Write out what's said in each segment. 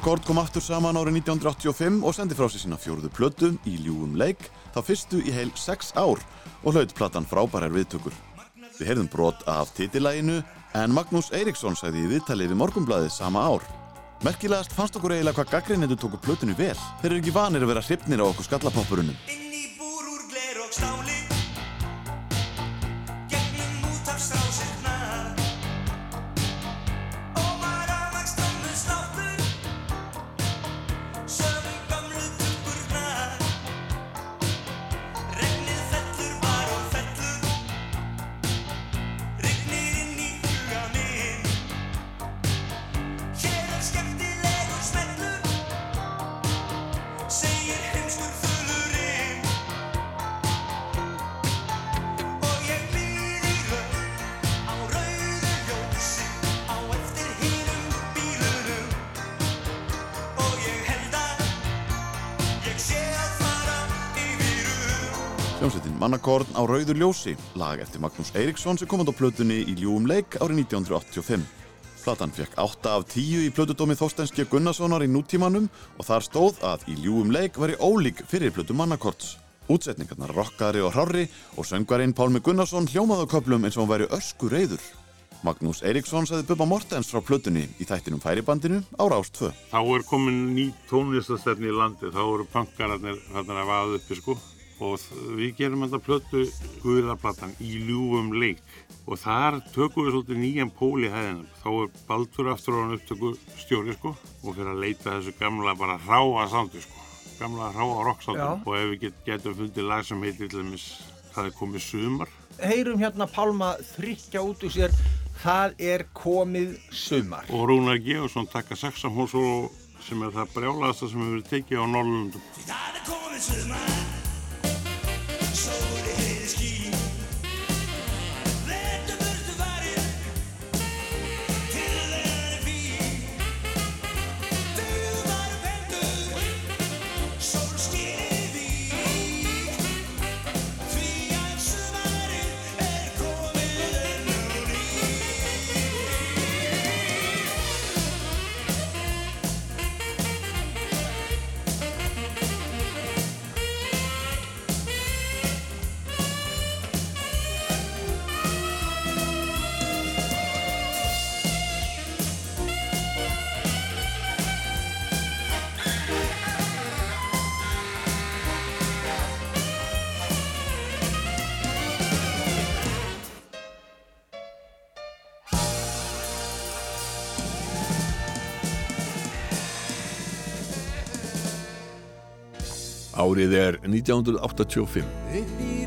Mannakord kom aftur saman árið 1985 og sendi frá sig sína fjóruðu plötu í ljúum leik, þá fyrstu í heil 6 ár og hlaut platan frábærar viðtökur. Við heyrðum brot af titilæginu en Magnús Eiríksson sagði í viðtalið við Morgumblaðið sama ár. Merkilegast fannst okkur eiginlega hvað gaggrinniðu tóku plötunni vel. Þeir eru ekki vanir að vera hrifnir á okkur skallapoppurunum. Mannakorn á Rauður ljósi, lag eftir Magnús Eiríksson sem kom á plötunni í ljúum leik árið 1985. Platan fekk 8 af 10 í plötudómi Þorstenski Gunnarssonar í nútímanum og þar stóð að í ljúum leik veri ólík fyrir plötu Mannakorns. Útsetningarnar rockari og hrári og söngvarinn Pálmi Gunnarsson hljómaði á köplum eins og hann væri ösku reyður. Magnús Eiríksson sagði Bubba Mortens frá plötunni í þættinum færibandinu á Rást 2. Þá er komin ný tónlistastefni í landi, þá eru punkararnir að vaða uppi sko og við gerum þetta plötu Guðarplatan í ljúfum leik og þar tökum við svolítið nýjan pól í hæðinum. Þá er Baldur aftur á hann upptöku stjóri sko og fyrir að leita þessu gamla bara ráa sándi sko, gamla ráa rocksándi og ef við get, getum fundið lag sem heitir til dæmis það er komið sumar. Heyrum hérna Pálma þrykja út úr sér, það er komið sumar. Og Rúnar Georgsson taka saxamónsól sem er það brjálaðasta sem hefur tekið á Norrlundum. Það er komið sumar soul. Árið er 1985.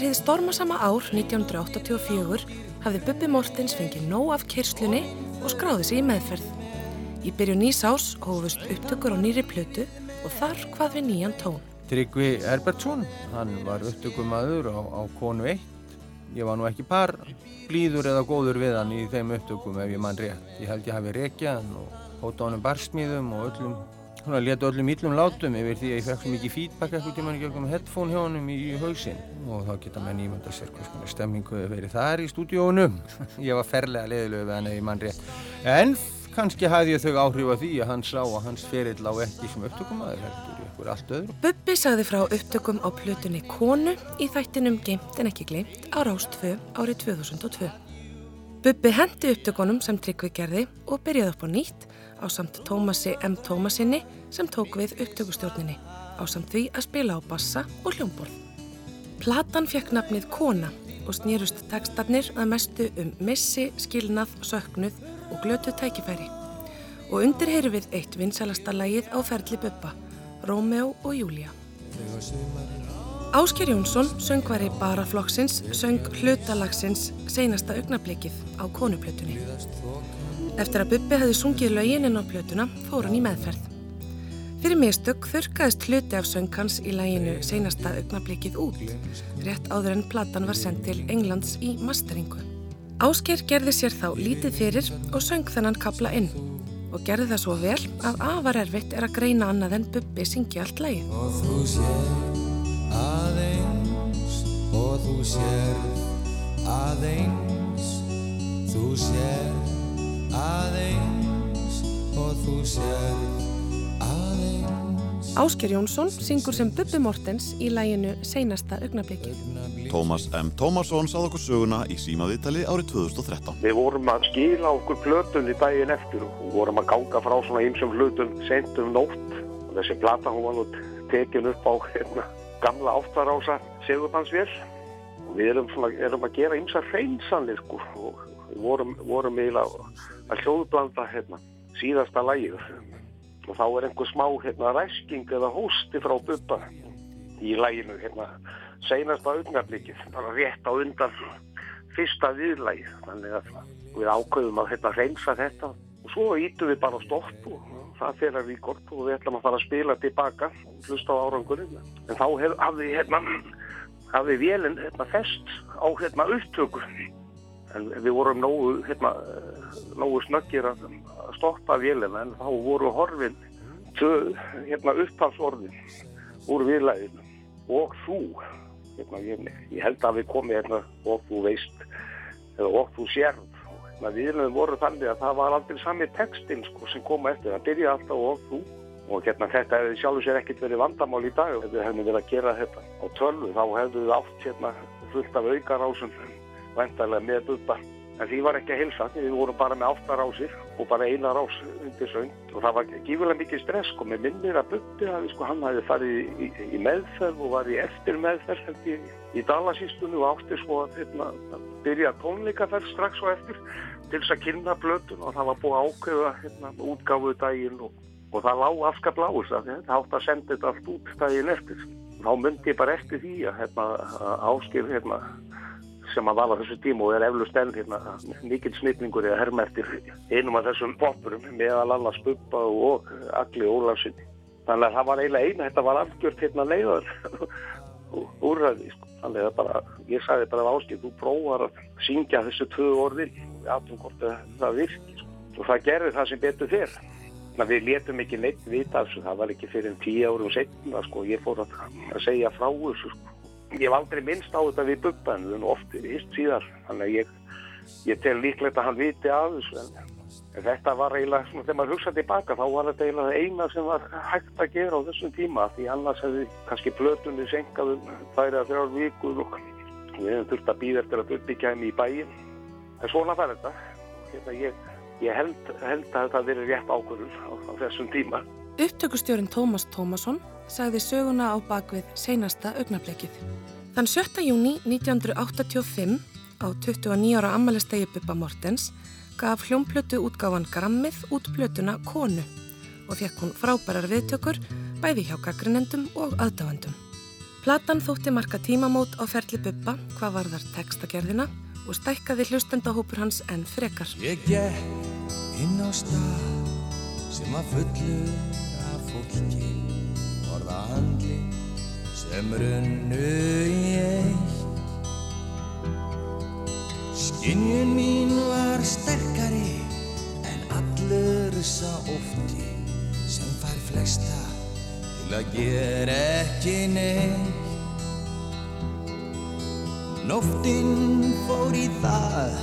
Eftir hið stormasama ár 1984 hafði Bubbi Mortens fengið nóg af kyrslunni og skráði sig í meðferð. Í byrju nýs ás hófust upptökur á nýri plötu og þar hvað við nýjan tón. Tryggvi Herbertsson, hann var upptökumadur á, á konu 1. Ég var nú ekki par blíður eða góður við hann í þeim upptökum ef ég mann rétt. Ég held ég hafi rekjað hann og hóta honum barsmíðum og öllum svona leta öllum íllum látum yfir því að ég fekk svo mikið feedback eitthvað tíma í gegnum headphone hjá honum í hausinn. Og þá geta menn ímynda sér hvers konar stemmingu hefur verið þar í stúdíónum ég var ferlega leðilegu við hann eða ég mann rétt. En kannski hafði ég þau áhrif að því að hann sá að hans ferill á ekki sem upptökumæður heldur í okkur allt öðru. Bubbi sagði frá upptökum á plötunni Konu í þættinum Geimt en ekki gleimt á Rástfö árið 2002 Bubbi hendi upptökunum sem Tryggvi gerði og byrjaði upp á nýtt á samt Tómasi M. Tómasinni sem tók við upptökustjórninni á samt því að spila á bassa og hljómborð. Platan fekk nafnið Kona og snýrust tekstarnir að mestu um missi, skilnað, söknuð og glötu tækifæri. Og undir heyru við eitt vinsalasta lægið á ferli Bubba, Rómeó og Júlia. Ásker Jónsson, söngvari baraflokksins, söng hlutalagsins seinasta augnablikið á konuplötunni. Eftir að Bubbi hefði sungið lögin inn á plötuna fór hann í meðferð. Fyrir mistök þurkaðist hluti af söngkans í læginu seinasta augnablikið út, rétt áður en platan var sendt til Englands í masteringu. Ásker gerði sér þá lítið fyrir og söng þennan kapla inn og gerði það svo vel að afar erfitt er að greina annað en Bubbi syngi allt lægið. Og þú sér aðeins og þú sér aðeins Þú sér aðeins og þú sér aðeins Ásker Jónsson syngur sem Bubbi Mortens í læginu seinasta augnablikið. Tómas M. Tómasson sáð okkur söguna í símaviðtali árið 2013. Við vorum að skila okkur plötunni daginn eftir og vorum að ganga frá svona ymsum hlutum sent um nótt og þessi plata hún var nú tekin upp á hérna, gamla áttarása segubansvél og við erum, svona, erum að gera ymsa hreinsanlir sko og vorum, vorum eiginlega að hljóðblanda hérna, síðasta lægið og þá er einhver smá hérna, ræsking eða hósti frá bubba í læginu hérna, seinasta augnablikið, bara rétt á undan fyrsta viðlægið þannig að við ákveðum að hérna, reynsa þetta. Og svo ítum við bara stopp og það fyrir að ríkort og við ætlum að fara að spila tilbaka og hlusta á árangurinn. En þá hafði hérna hafði vélinn hérna, fest á hérna, upptöku en við vorum nógu, hérna, nógu snöggir að stoppa vélina en þá voru horfin tvö hérna, upphalsorðin úr viðlæðinu og þú hérna, ég, ég held að við komið hérna, og þú veist eða og þú sérð. Hérna, viðlæðin voru þannig að það var aldrei sami textin sko, sem koma eftir. Það byrja alltaf og þú. Og hérna þetta hefði sjálfur sér ekkert verið vandamál í dag ef við hefðum verið að gera þetta á tölvu. Þá hefðu við átt hérna fullt af aukarásum vendarlega með bubba. En því var ekki að hilsa, við vorum bara með áttarásir og bara eina rás undir söng. Og það var gífurlega mikið stress sko, með minnir að bubbi að sko, hann hefði farið í, í, í meðferð og var í eftir meðferð ég, í Dalasýstunni og átti svo að hérna, byrja tónleikaferð strax og eftir til þess að kynna blötun og það var búið ákveða hérna, útgáfu daginn og, og það lág afskap lágust að þetta átti að senda þetta allt út daginn eftir. Þá myndi ég bara eftir því að, hérna, áskil hérna, sem að var á þessu tíma og er eflust enn hérna, mikil snitningur eða herma eftir einum af þessum poppurum meðal annars Bubba og Agli Ólafsinni. Þannig að það var eiginlega eina, þetta var algjört hérna leiðar úrræði. Sko. Þannig að bara, ég sagði bara áskil, þú prófar að syngja þessu tvö orðin, aðtum hvort það virki. Sko. Og það gerði það sem betur fyrr. Þannig að við letum ekki neitt vita þessu, það var ekki fyrir en tíu árum setna, sko, ég fór að, að segja frá þessu, sko ég hef aldrei minnst á þetta við Bubba en við erum ofti vist síðar þannig að ég, ég tel líklegt að hann viti af þessu en, en þetta var eiginlega svona þegar maður hugsaði tilbaka þá var þetta eiginlega eina sem var hægt að gera á þessum tíma því annars hefði kannski blötunni senkað um þær að þrjár vikur og við hefum þurft að býða eftir að Bubbi kemi í bæin en svona var þetta. Hérna, ég, ég held, held að þetta verið rétt ákvörður á, á þessum tíma Upptökustjórin Tómas Tómasson sagði söguna á bakvið seinasta augnablikið. Þann 7. júni 1985 á 29 ára ammælistegi Bubba Mortens gaf hljómplötu útgáfan Grammið út plötuna Konu og fekk hún frábærar viðtökur bæði hjá gaggrinendum og aðdáendum. Platan þótti marka tímamót á ferli Bubba hvað var þar textagerðina og stækkaði hlustendahópur hans enn frekar. Ég gekk inn á stað sem að fullur af fólki orða handli sem runnu í eitt. Skinnjun mín var sterkari en allur sá ótti sem fær flesta til að gera ekki neitt. Nóttinn fór í það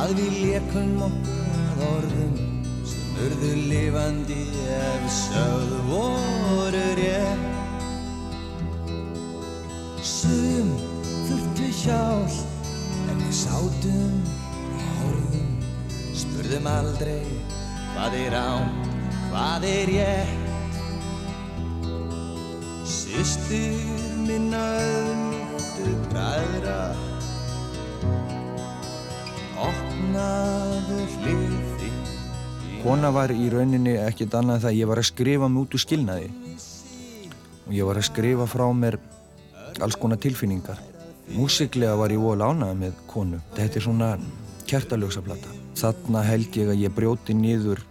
að við lekum okkur að orðum urðu lifandi ef sögð voru rétt. Sum þurftu hjálp en við sátum og horfum spurðum aldrei hvað er án, hvað er ég Systir minna öðmíktu bræðra Opnaðu hliði Kona var í rauninni ekkit annað en það að ég var að skrifa mig út úr skilnaði og ég var að skrifa frá mér alls konar tilfinningar. Músiklega var ég voru ánað með konu. Þetta er svona kertaljósaplata. Þarna held ég að ég brjóti niður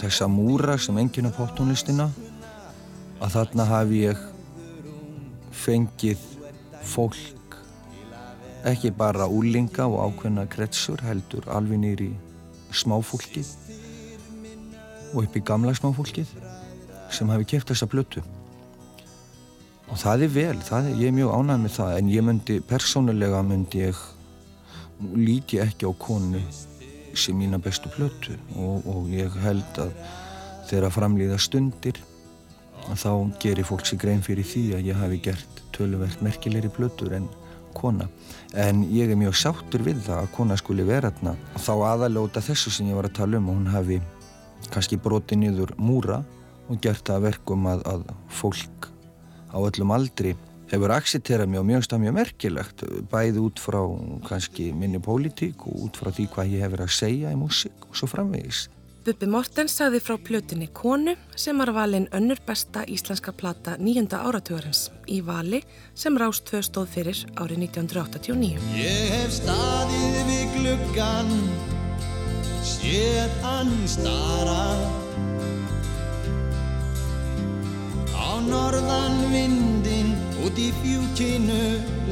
þessa múra sem enginn á poptónlistina að þarna hafi ég fengið fólk ekki bara úlinga og ákveðna kretsur heldur alveg nýri smáfólkið og upp í gamla smáfólkið sem hafi kæft þessa blötu og það er vel, það er, ég er mjög ánægð með það en ég myndi, persónulega myndi ég líti ekki á konu sem mína bestu blötu og, og ég held að þegar framlýða stundir þá gerir fólk sér grein fyrir því að ég hafi gert töluvert merkilegri blötur en kona en ég er mjög sáttur við það að kona skuli vera þarna. Þá aðalóta þessu sem ég var að tala um og hún hafi kannski brotið niður múra og gert það verkum að, að fólk á öllum aldri hefur aksitterað mjög og mjög stað mjög merkilegt bæði út frá kannski minni pólitík og út frá því hvað ég hefur að segja í músík og svo framvegis Bubbi Mortens sagði frá plötunni Konu sem var valinn önnur besta íslenska plata nýjunda áratugurins í vali sem Rástvö stóð fyrir árið 1989. Ég hef staðið við gluggan séð hann stara á norðan vindin út í fjúkinu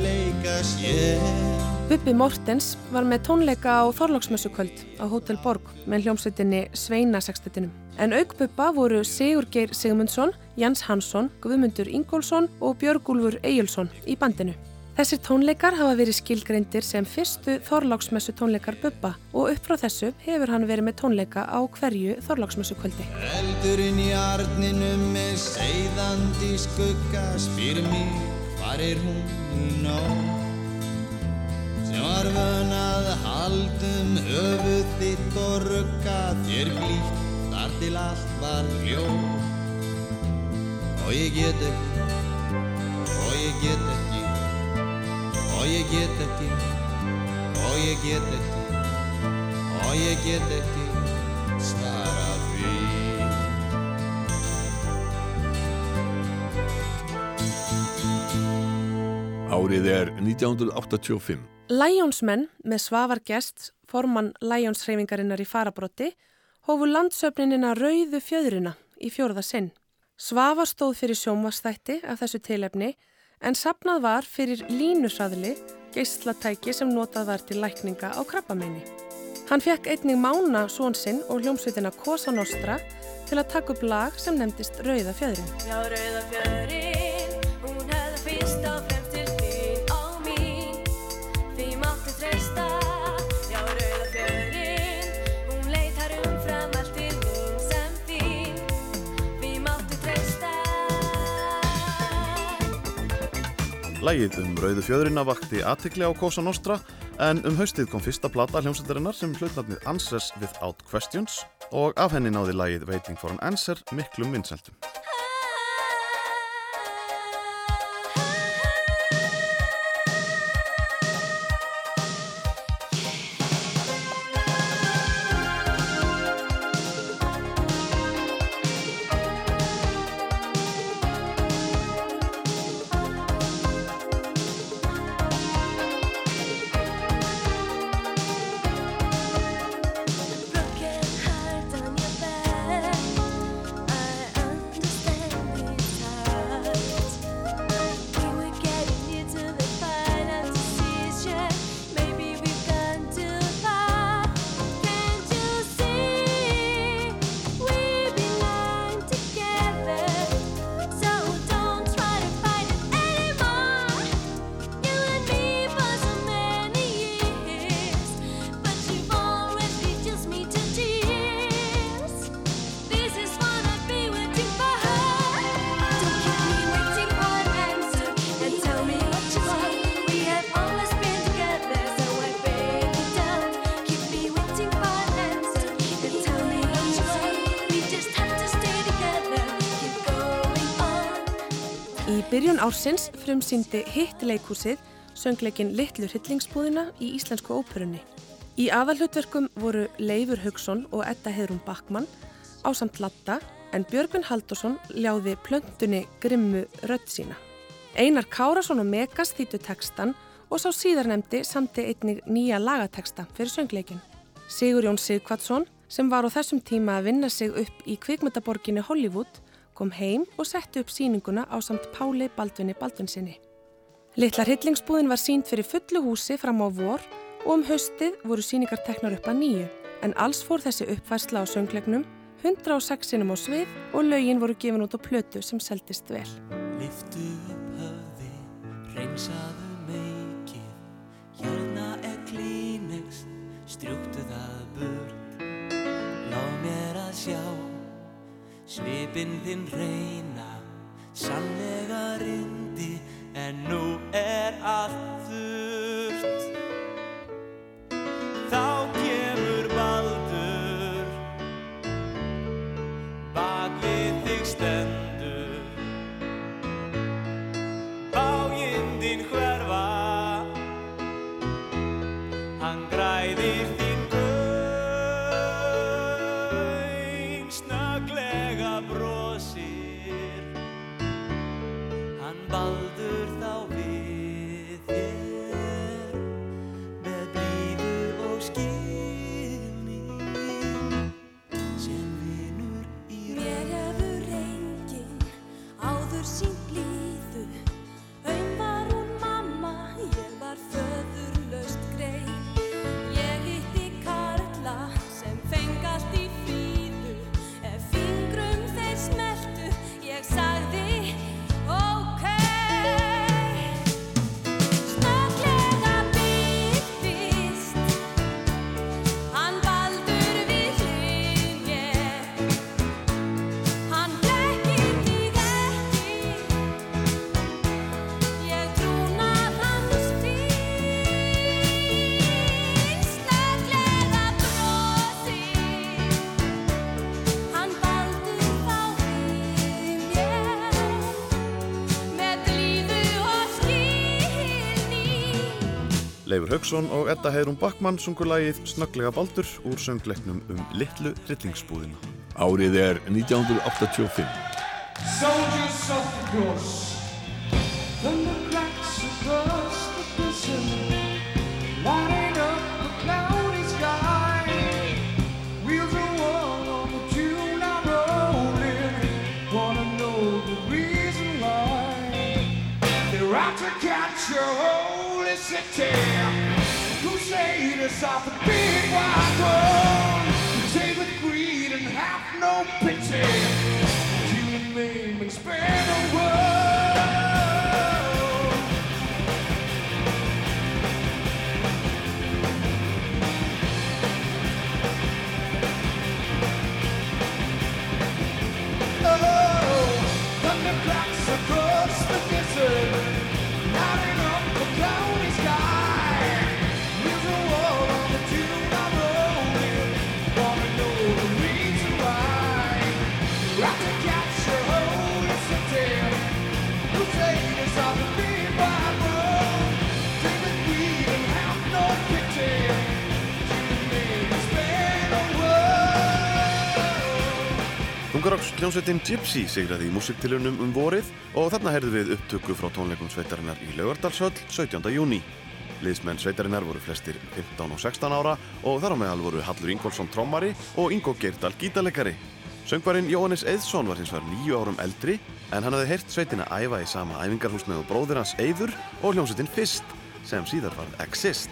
leika sér Bubbi Mortens var með tónleika á Þorlóksmessukvöld á Hotel Borg með hljómsveitinni Sveina sextetinum. En auk Bubba voru Sigurgeir Sigmundsson, Jans Hansson, Guðmundur Ingólfsson og Björgúlfur Egilson í bandinu. Þessir tónleikar hafa verið skilgreindir sem fyrstu Þorlóksmessu tónleikar Bubba og upp frá þessu hefur hann verið með tónleika á hverju Þorlóksmessukvöldi. Eldurinn í arninum með seiðandi skugga spyr mér hvar er hún nóg sem var vön að haldum höfuð þitt og rugga þér blítt. Þar til allt var hljó og ég get ekki og ég get ekki og ég get ekki og ég get ekki og ég get ekki svara því. Árið er 1985. Læjónsmenn með Svavar Gest, formann Læjónshreyfingarinnar í farabrotti, hófu landsöfninina Rauðu fjöðrina í fjórða sinn. Svavar stóð fyrir sjónvastætti af þessu tilefni en sapnað var fyrir línusraðli geislatæki sem notað var til lækninga á krabbameini. Hann fekk einning mána svonsinn og hljómsveitina Cosa Nostra til að taka upp lag sem nefndist Rauða fjöðrin. Já, rauða fjöðrin, Lægið um Rauðu fjöðurina vakti aðtikli á Cosa Nostra en um haustið kom fyrsta plata hljómsættarinnar sem hlutnafnið Answers Without Questions og af henni náði lægið Waiting for an Answer miklum vinsældum. Ársins frumsýndi hitt leikhúsið söngleikin Littlu hryllingsbúðina í Íslensku óperunni. Í aðalhutverkum voru Leifur Haugsson og Edda Heðrún Backmann á samt latta en Björgun Haldursson ljáði plöntunni grimmu rödd sína. Einar Kárasson og Megas þýttu tekstan og sá síðarnemdi samti einnig nýja lagateksta fyrir söngleikin. Sigur Jón Sigvatsson sem var á þessum tíma að vinna sig upp í kvikmyndaborginni Hollywood kom heim og setti upp síninguna á samt Páli Baldvinni Baldvinsinni. Littlar hillingsbúðin var sínt fyrir fullu húsi fram á vor og um haustið voru síningar teknar upp að nýju en alls fór þessi uppfærsla á sönglegnum 106 sinum á svið og lögin voru gefin út á plötu sem seldist vel. Liftu upp höfði, reynsaðu meikið, hérna er klínex, strjúktu það burt. Láð mér að sjá, svipinn þinn reyna, sannlega rindi, en nú er allt þurrt. Þá Leifur Haugsson og Edda Heiðrún Backmann sungur lagið Snögglega Baldur úr söngleiknum um Littlu hryllingsbúðina. Árið er 1985. Soldiers of the cross, thunder cracks across the prison, lighting up the cloudy sky. Wheels are one on the tune I'm rolling, wanna know the reason why. They're out to capture holy city, crusaders of the big wide world, take with greed and have no pity. And maim and spare the world. Þungarokks hljómsveitin Gypsy sigraði í músiktilunum um vorið og þarna heyrðum við upptöku frá tónleikum sveitarinnar í Laugardalshöll 17. júni. Liðsmenn sveitarinnar voru flestir 15 og 16 ára og þar á meðal voru Hallur Ingólfsson trommari og Ingo Geirdal gítarleikari. Söngvarinn Jóhannes Eðsson var hins vegar nýju árum eldri en hann hafði heyrt sveitina æfa í sama æfingarhúsnið og bróðir hans Eyður og hljómsveitin Fist sem síðar varð Exist.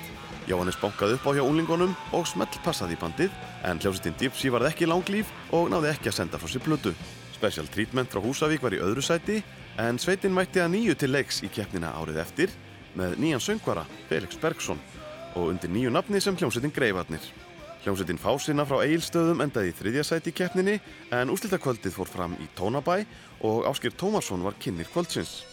Jóhannes bankaði upp á hjá úlingunum og smellpassaði í bandið en hljómsveitin Gypsy varð ekki langlíf og náði ekki að senda frá sér blödu. Special Treatment frá Húsavík var í öðru sæti en sveitin mætti að nýju til leiks í keppnina árið eftir með nýjan söngvara Felix Bergson og undir nýju nafni sem hljómsveitin Greifarnir. Hljómsveitin Fásina frá Egilstöðum endaði í þriðja sæti í keppninni en úrslitakvöldið fór fram í Tónabæ og Áskir Tómasson var kynir kvöldsins.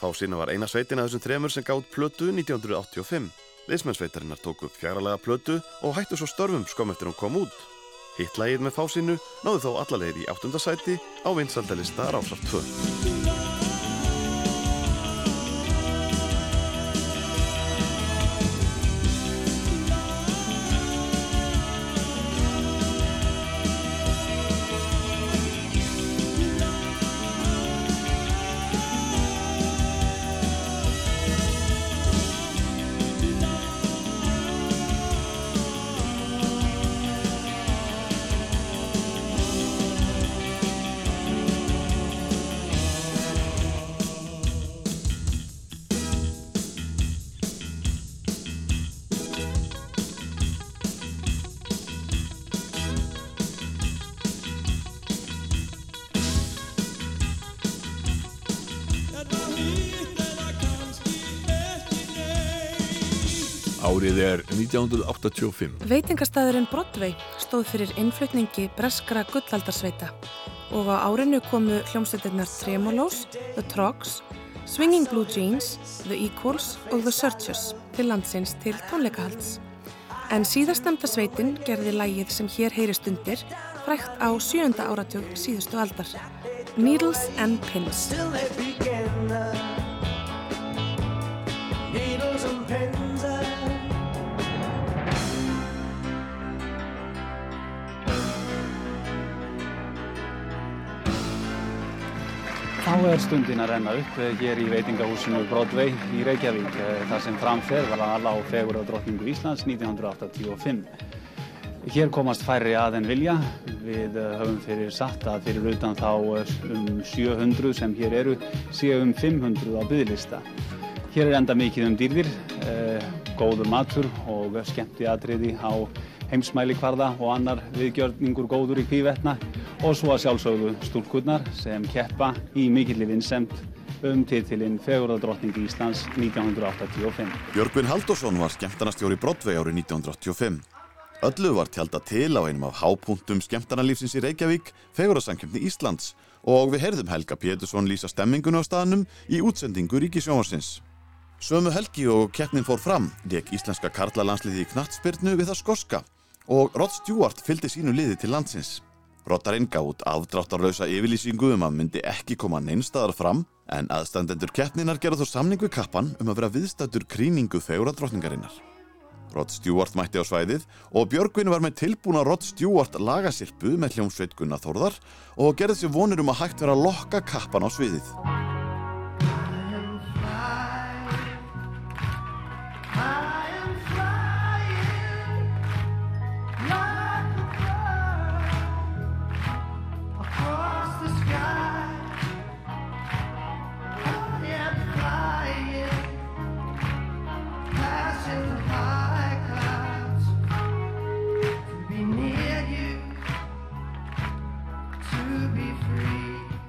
Fásina var eina sveitin af þessum þremur sem gátt plötu 1985. Liðsmennsveitarinnar tók upp fjarlalega plötu og hættu svo störfum skom eftir hún kom út. Hittlægið með Fásinu náðu þó allalegir í áttundasæti á vinsaldalista Rásar 2. 1985. Veitingastæðurinn Broadway stóð fyrir innflutningi breskra gullaldarsveita og á árinu komu hljómsveitirnar Tremolos, The Trogs, Swinging Blue Jeans, The Equals og The Searchers til landsins til tónleikahalds. En síðastemta sveitin gerði lægið sem hér heyrist undir frækt á sjönda áratug síðustu aldar. Needles and Pins. Er stundin að renna upp eh, hér í veitingahúsinu Broadway í Reykjavík eh, þar sem framferð var að á fegur og drottningu Íslands 1985. Hér komast færri að en vilja. Við eh, höfum fyrir satt að fyrir utan þá um 700 sem hér eru séu um 500 á byggðlista. Hér er enda mikið um dýrðir, góður matur og skemmti atriði á heimsmæli kvarða og annar viðgjörningur góður í kvívetna og svo að sjálfsögðu stúlkurnar sem keppa í mikilli vinsemt um titilinn Fegurðardrottningi Íslands 1985. Björgvin Haldursson var skemmtarnastjóri Broadway árið 1985. Öllu var tjálta til á einum af hápunktum skemmtarnalífsins í Reykjavík, Fegurðarsankjöfni Íslands og við heyrðum Helga Pétursson lýsa stemmingunni á staðnum í útsendingu Ríkisjónvarsins. Sömu helgi og keppnin fór fram, leik íslenska karlalandsliði í knattspyrnu við það skoska og Rod Stewart fylgdi sínu liði til landsins. Roddarinn gátt afdráttarlausa yfirlýsingu um að myndi ekki koma neinstaðar fram en aðstandendur keppninar gerðu þó samning við kappan um að vera viðstættur krýningu þegar drottningarinnar. Rod Stewart mætti á svæðið og Björgvin var með tilbúna Rod Stewart lagasirpu með hljómsveit Gunnar Þórðar og gerði sér vonir um að hægt vera að lokka kappan á sviðið.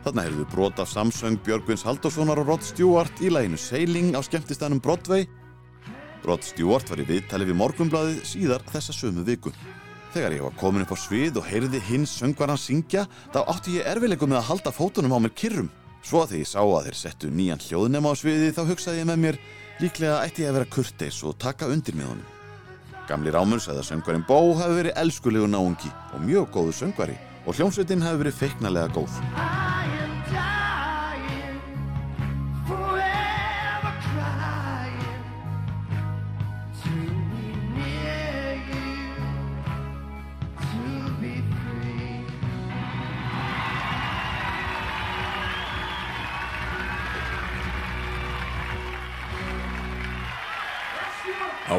Þarna heyrðu brot af samsöng Björgvins Halldórssonar og Rod Stewart í læginu Sailing á skemmtistænum Broadway. Rod Stewart var í viðtali við morgunbladið síðar þessa sömu viku. Þegar ég var komin upp á svið og heyrði hinn söngvaran syngja, þá átti ég erfileikum með að halda fótunum á mér kyrrum. Svo að þegar ég sá að þeir settu nýjan hljóðnema á sviði þá hugsaði ég með mér, líklega ætti ég að vera kurteis og taka undir með honum. Gamli Rámur sagði að söngvarinn Bó hafi verið elskulegu náungi og mjög góðu söngvari og hljómsveitin hafi verið feiknalega góð.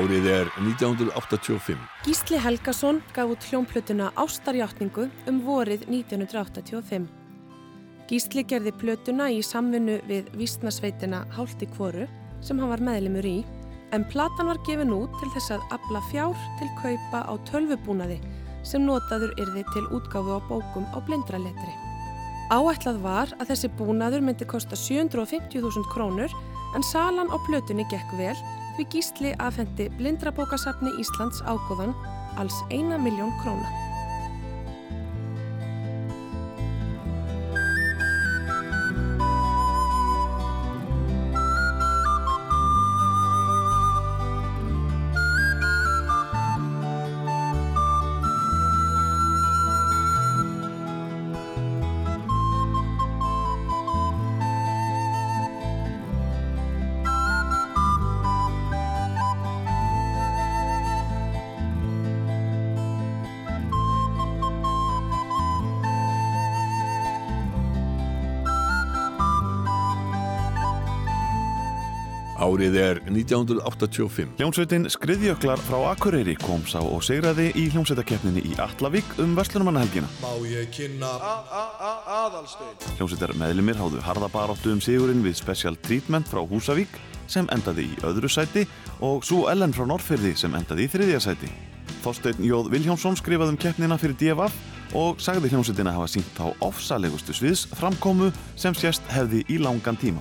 Árið er 1985. Gísli Helgason gaf út hljómplötuna Ástarjáttningu um vorið 1985. Gísli gerði plötuna í samvinnu við vísnasveitina Hálti Kvoru sem hann var meðlimur í en platan var gefin út til þess að afla fjár til kaupa á tölvubúnaði sem notaður yrði til útgáfu á bókum á blindraletri. Áætlað var að þessi búnaður myndi kosta 750.000 krónur en salan á plötunni gekk vel því Gísli afhendi blindrabókasafni Íslands ágóðan alls 1 miljón króna. Árið er 1985. Hljómsveitin Skriðjöklar frá Akureyri kom sá og segraði í hljómsveitakeppninni í Allavík um Vestlunumannahelgina. Má ég kynna aðalstein Hljómsveitar meðlumir háðu harðabaráttu um sigurinn við Special Treatment frá Húsavík sem endaði í öðru sæti og svo Ellen frá Norrfyrði sem endaði í þriðja sæti. Þorsteinn Jóð Vilhjámsson skrifaði um keppnina fyrir DFF og sagði hljómsveitina hafa sínt á ofsalegustu sviðs framkomu sem sést hefði í langan tíma.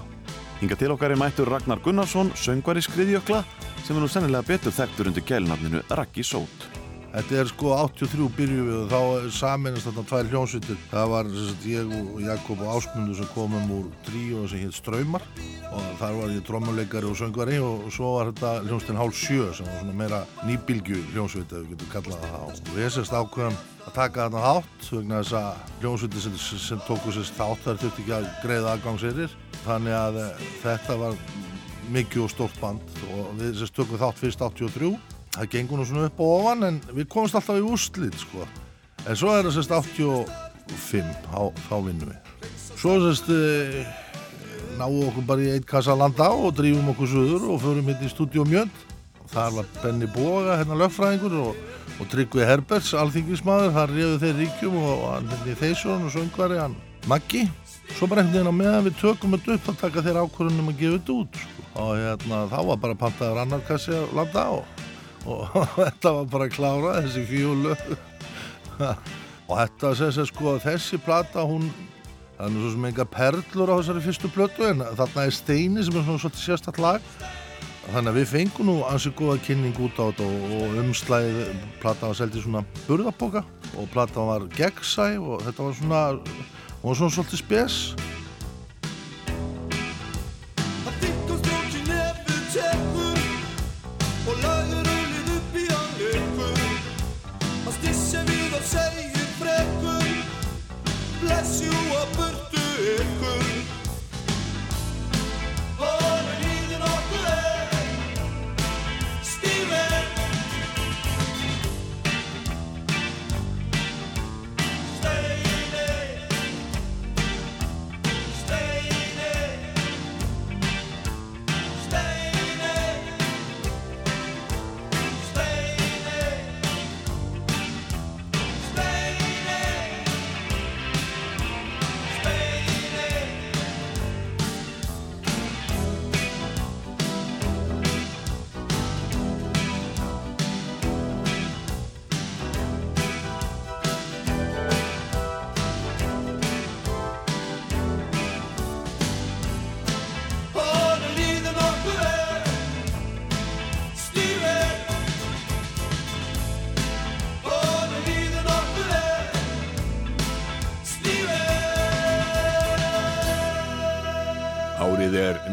Hinga til okkar er mættur Ragnar Gunnarsson, söngvari skriðjökla sem er nú sennilega betur þekktur undir gælnafninu Raggi Sót. Þetta er sko 83 byrju við og þá saminast þarna tvær hljónsveitir. Það var sagt, ég og Jakob og Ásmundur sem komum úr tríu sem hétt Ströymar og þar var ég trommuleikari og söngvari og svo var þetta hljónsveitin Hálf sjö sem var svona meira nýbylgju hljónsveit ef við getum kallað það á. Við sérst ákveðum að taka þarna þátt vegna þess að hljónsveitin sem, sem tóku sérst þátt þar þurfti ekki að greiða aðgangserir. Þannig að eh, þetta var mikið og stórt band. Og við sérst tökum þátt fyrst 83 það gengur nú svona upp og ofan en við komumst alltaf í úrslit sko. en svo er það sérst 85 þá, þá vinnum við. Svo sérst e, náum okkur bara í eitt kassa landa og drífum okkur söður og förum hérna í stúdíu Mjönd. Þar var Benny Boga hérna lögfræðingur og, og Tryggvi Herberts alþingismadur, þar reyðu þeir ríkjum og, og hann hérna í Þeysjón og söngvari hann Maggi svo bara einhvern veginn á meðan við tökum þetta upp að taka þeir ákvörðunum að gefa þetta út sko. og hérna þá var bara pantaður annar kassi að landa og og þetta var bara að klára þessi fjólu. Og þetta segir sér sko þessi plata hún það er nú svo sem enga perlur á þessari fyrstu plötu en þarna er Steini sem er svona svolítið sérstatt lag. Þannig að við fengum nú ansið góða kynning út á þetta og, og umslæðið plata var seldið svona burðaboka og plata var gegnsæ og þetta var svona hún var svona svolítið spes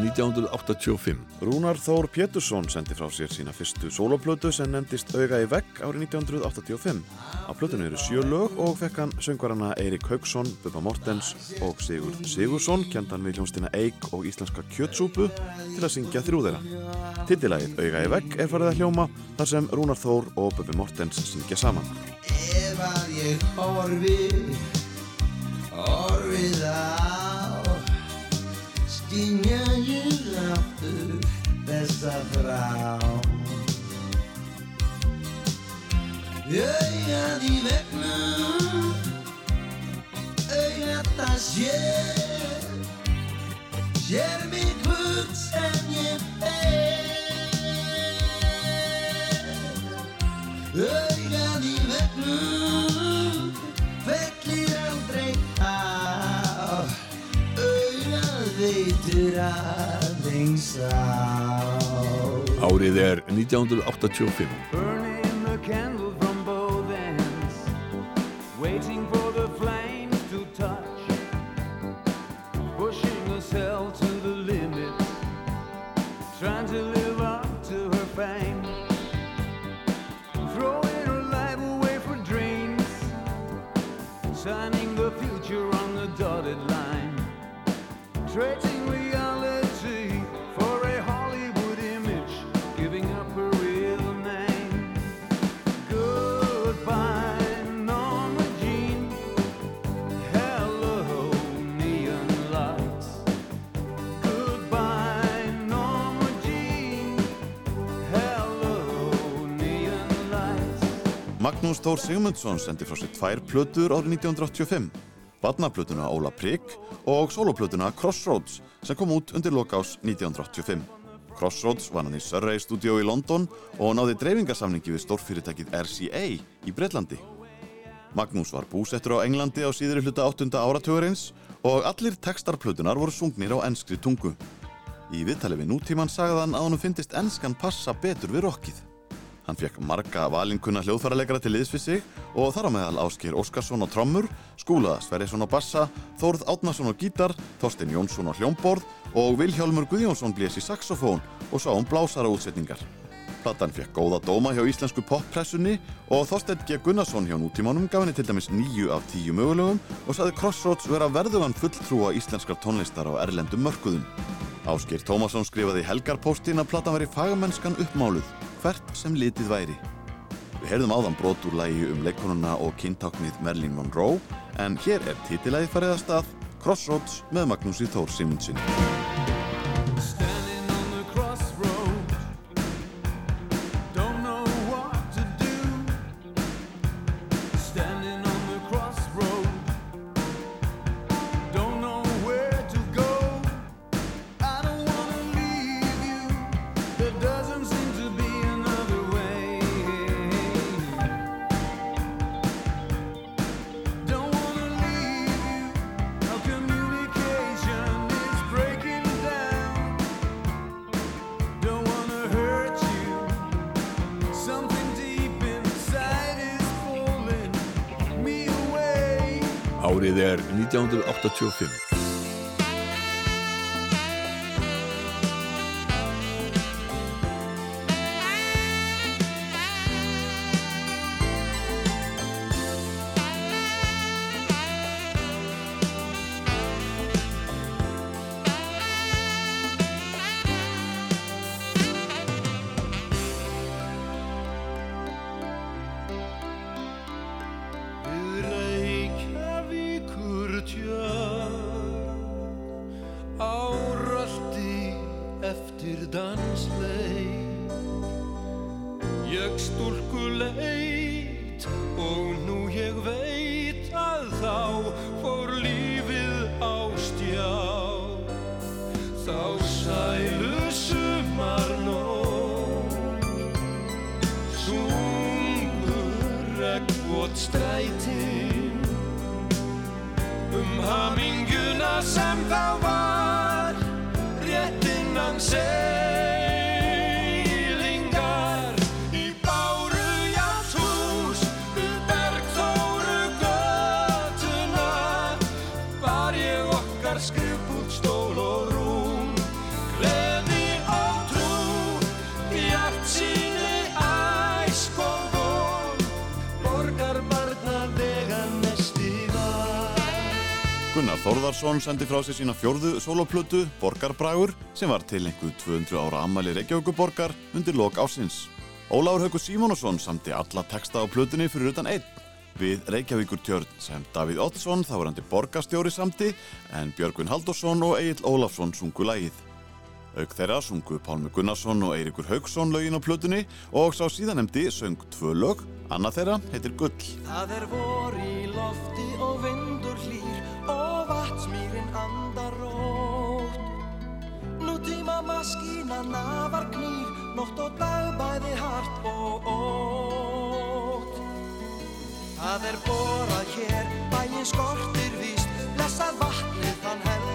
1985. Rúnar Þór Pétursson sendi frá sér sína fyrstu soloplötu sem nefndist Auga í vegg árið 1985. Á plötunni eru sjö lög og fekk hann söngvarana Eirik Haugsson, Bubba Mortens og Sigurd Sigursson, kjendan við hljónstina Eik og íslenska kjötsúpu til að syngja þrjú þeirra. Tittilægið Auga í vegg er farið að hljóma þar sem Rúnar Þór og Bubbi Mortens syngja saman. Ef að ég horfi Horfið á Skynja ég aftur Þessa frá. Augað í vegnum Augað það sér Sér mig hvort sem ég fer Augað Augað veitur aðeins á Árið er 1985. Burning Magnús Þór Sigmundsson sendi frá sér tvær plötur árið 1985. Barnaplötuna Óla Prigg og soloplötuna Crossroads sem kom út undir lokás 1985. Crossroads var hann í Surrey Studio í London og náði dreifingarsamningi við stórfyrirtækið RCA í Breitlandi. Magnús var búsettur á Englandi á síðri hluta 8. áratugurins og allir textarplötunar voru sungnir á enskri tungu. Í viðtali við nútíman sagðan að honum fyndist enskan passa betur við rockið. Hann fekk marga valinkunna hljóðfæraleikara til liðs við sig og þar á meðal Ásker Óskarsson á trommur, Skúla Sverrisson á bassa, Þórð Átnason á gítar, Þorstein Jónsson á hljómborð og Vilhjálmur Guðjónsson blés í saxofón og sá um blásara útsetningar. Platan fekk góða dóma hjá íslensku poppressunni og Þorstein G. Gunnarsson hjá nútímanum gaf henni til dæmis nýju af tíu mögulegum og saði Crossroads vera verðugan fulltrúa íslenskar tónlistar á erlendum mörkuðum. Áskir Tómasson skrifaði í helgarpóstin að platan veri fagamennskan uppmáluð, hvert sem litið væri. Við heyrðum áðan brot úr lægi um leikonuna og kyntáknið Merlin Monroe, en hér er titilæði farið að Crossroads með Magnúsi Þór Simundsin. 1985. Gunnar Þórðarsson sendi frá sér sína fjórðu soloplötu, Borgarbragur, sem var til einhver 200 ára ammali Reykjavíkuborgar undir lok ásins. Ólafur Haukur Símonusson samti alla texta á plötunni fyrir utan einn. Við Reykjavíkur tjörn sem Davíð Oddsson, þáverandi borgarstjóri samti, en Björgvin Halldórsson og Egil Ólafsson sungu lagið. Auk þeirra sungu Pálmi Gunnarsson og Eiríkur Haugsson lögin á plötunni og sá síðanemdi söng tvö lög, annað þeirra heitir Gull. Nú tíma maskína nafar knýr, nótt og dag bæði hart og ótt. Það er borað hér, bæinn skortir víst, blessað vatnið þann helga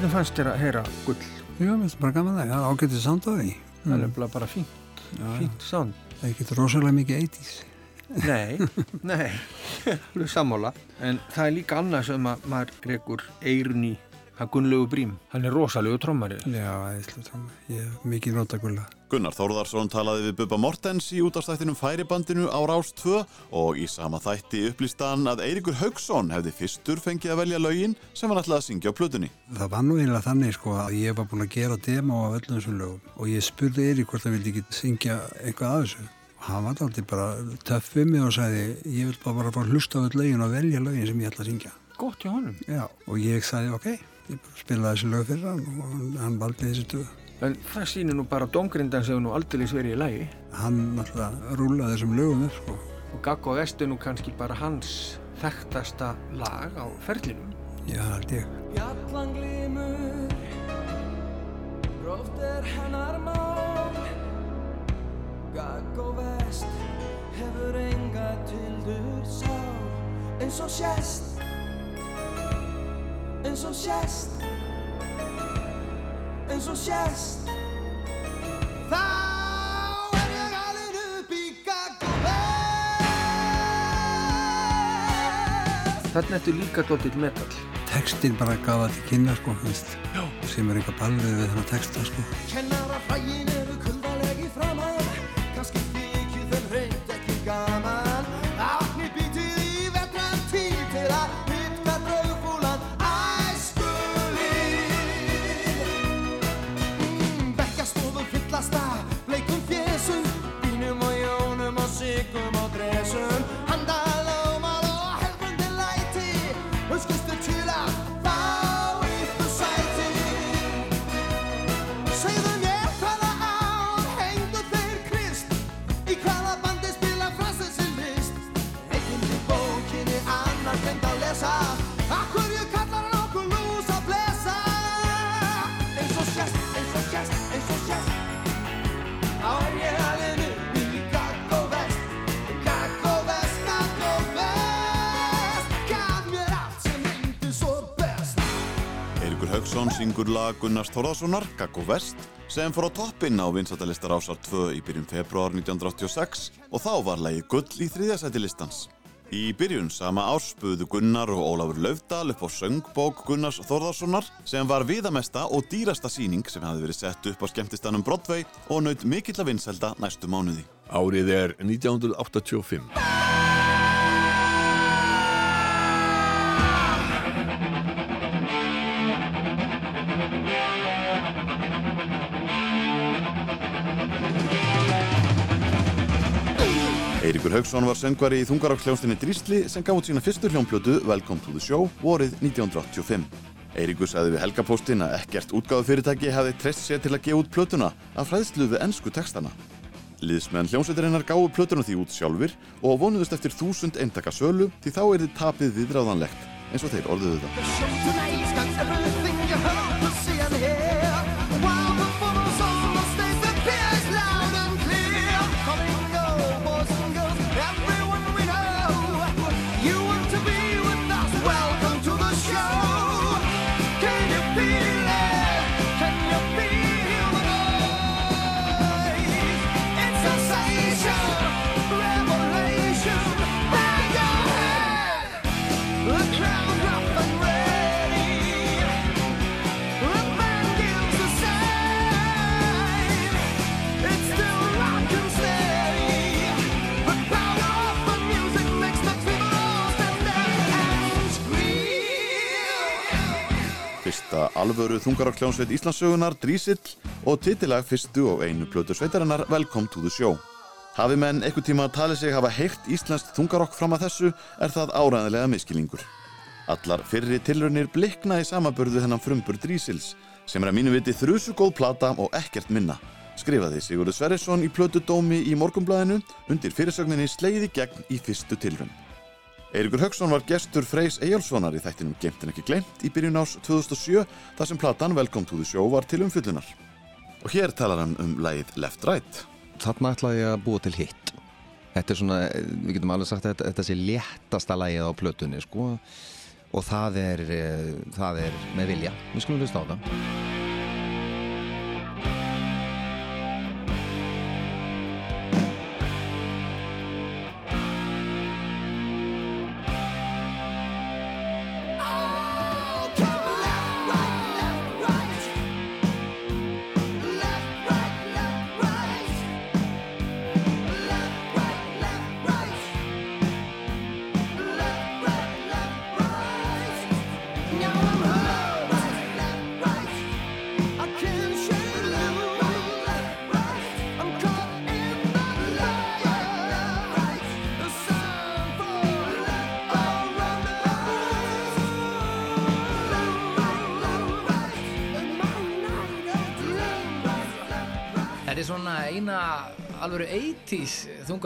Hvernig fannst þér að heyra gull? Já, mér finnst bara gaman það, það er ágætið sound á því. Það er nefnilega bara fínt, fínt sound. Það er ekkert rosalega mikið 80s. Nei, nei, alveg sammála. En það er líka annað sem að maður rekur eirun í Hann Gunnlegu Brím, hann er rosalegu trommari. Já, trommari. Ég hef mikið nota Gulla. Gunnar Þórðarsson talaði við Bubba Mortens í útastættinum Færibandinu á Rás 2 og í sama þætti upplýstan að Eiríkur Haugsson hefði fyrstur fengið að velja lögin sem hann ætlaði að syngja á plötunni. Það var nú eiginlega þannig sko að ég var búin að gera demo af öllum þessum lögum og ég spurði Eirík hvort það vildi ekki syngja eitthvað af þessu. Hann var alltaf bara töff við mig og sagði ég vil bara fara að hlusta á öll lögin og velja lögin sem ég ætla að syngja. Gott hjá honum. Já, og ég sagði ok, bara spilaði þessi lög fyrir hann og hann, valdi þessi stöðu. En það sýnir nú bara Dongrindan sem nú aldrei verið í lagi. Hann náttúrulega rúlaði þessum lögum upp sko. Og Gaggo Vest er nú kannski bara hans þekktasta lag á ferlinum. Já, held ég. Bjallan glimur Gróft er hennar mál Gagg og vest Hefur enga tildur sál Eins og sést Eins og sést Eins og sést Þá er Þarna ertu líka dóttill metal. Tekstin bara gaf það til kynna sko, veist. Já. Sem er eitthvað balvið við þennan texta sko. Syngur lag Gunnars Þórðarssonar, Gaggo Vest, sem fór á toppinn á vinsættalistar ásar 2 í byrjun februar 1986 og þá var lagið Gull í þriðjasæti listans. Í byrjun sama árs buðu Gunnar og Ólafur Laufdal upp á söngbók Gunnars Þórðarssonar sem var viðamesta og dýrasta síning sem hafði verið sett upp á skemmtistanum Broadway og naut mikill að vinsælda næstu mánuði. Árið er 1985. Eiríkur Haugsson var söngvari í þungaráksljónstinni Drísli sem gaf út sína fyrstu hljómplötu Welcome to the Show vorið 1985. Eiríkur sagði við helgapóstinn að ekkert útgáðufyrirtæki hefði treyst sér til að gefa út plötuna af fræðslu við ennsku textana. Liðsmenn hljómsveitarinnar gáðu plötuna því út sjálfur og vonuðust eftir þúsund eintaka sölu því þá er þið tapið viðráðanlegt eins og þeir orðuðu það. Fyrsta alvöru þungaráksljónsveit Íslandssögunar, Drísill og titilag fyrstu og einu plötu sveitarinnar Welcome to the Show. Hafi menn einhver tíma að tali sig hafa heyrt íslenskt þungarokk fram að þessu er það áræðilega miskilingur. Allar fyrri tilraunir blikna í samabörðu þennan frumbur Drísils sem er að mínu viti þrjusu góð plata og ekkert minna. Skrifaði Sigurður Sverrisson í plötu dómi í morgumblæðinu undir fyrirsögninni Sleiði gegn í fyrstu tilraun. Eiríkur Haugsson var gestur Freys Eyjálssonar í þættinum Gemt en ekki glemt í byrjun ás 2007 þar sem platan Welcome to the Show var til umfyllunar. Og hér talar hann um lagið Left Right. Þarna ætlaði ég að búa til hitt. Þetta er svona, við getum alveg sagt að þetta, sé léttasta lagið á plötunni, sko. Og það er, eh, það er með vilja. Við skulum hlusta á það.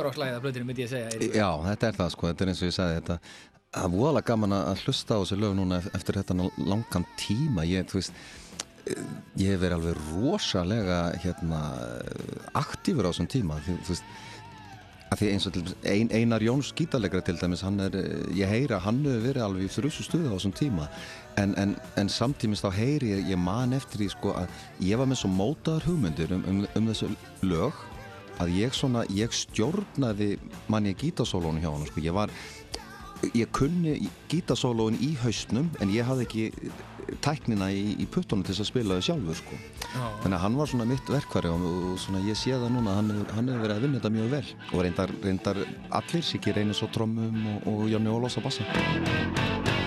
Þungarokklæða blöðinu myndi ég segja. Eiríkur. Já, þetta er það sko, þetta er eins og ég sagði þetta Það er voðalega gaman að hlusta á þessu lög núna ef- eftir þetta langan tíma ég, þú veist eh, ég hef verið alveg rosalega hérna aktífur á þessum tíma því, þú veist að því eins og til ein, Einar Jóns gítarleikara til dæmis, er, eh, ég heyra hann hefur verið alveg í þrjusu stuði á þessum tíma en, en, en samtímis þá heyri ég, ég man eftir því sko að ég var með svo mótaðar hugmyndir um, um, um þessu lög að ég svona, ég stjórnaði manni gítasólónu hjá hann sko, ég var ég kunni gítasólóin í haustnum en ég hafði ekki tæknina í, í puttunum til að spila þau sjálfur sko. Þannig að hann var svona mitt verkværi og, svona ég sé það núna hann, hefur- verið að vinna þetta mjög vel. Og reyndar, reyndar allir Siggi reynir svo trommum og, og Jónni Ólafs að bassa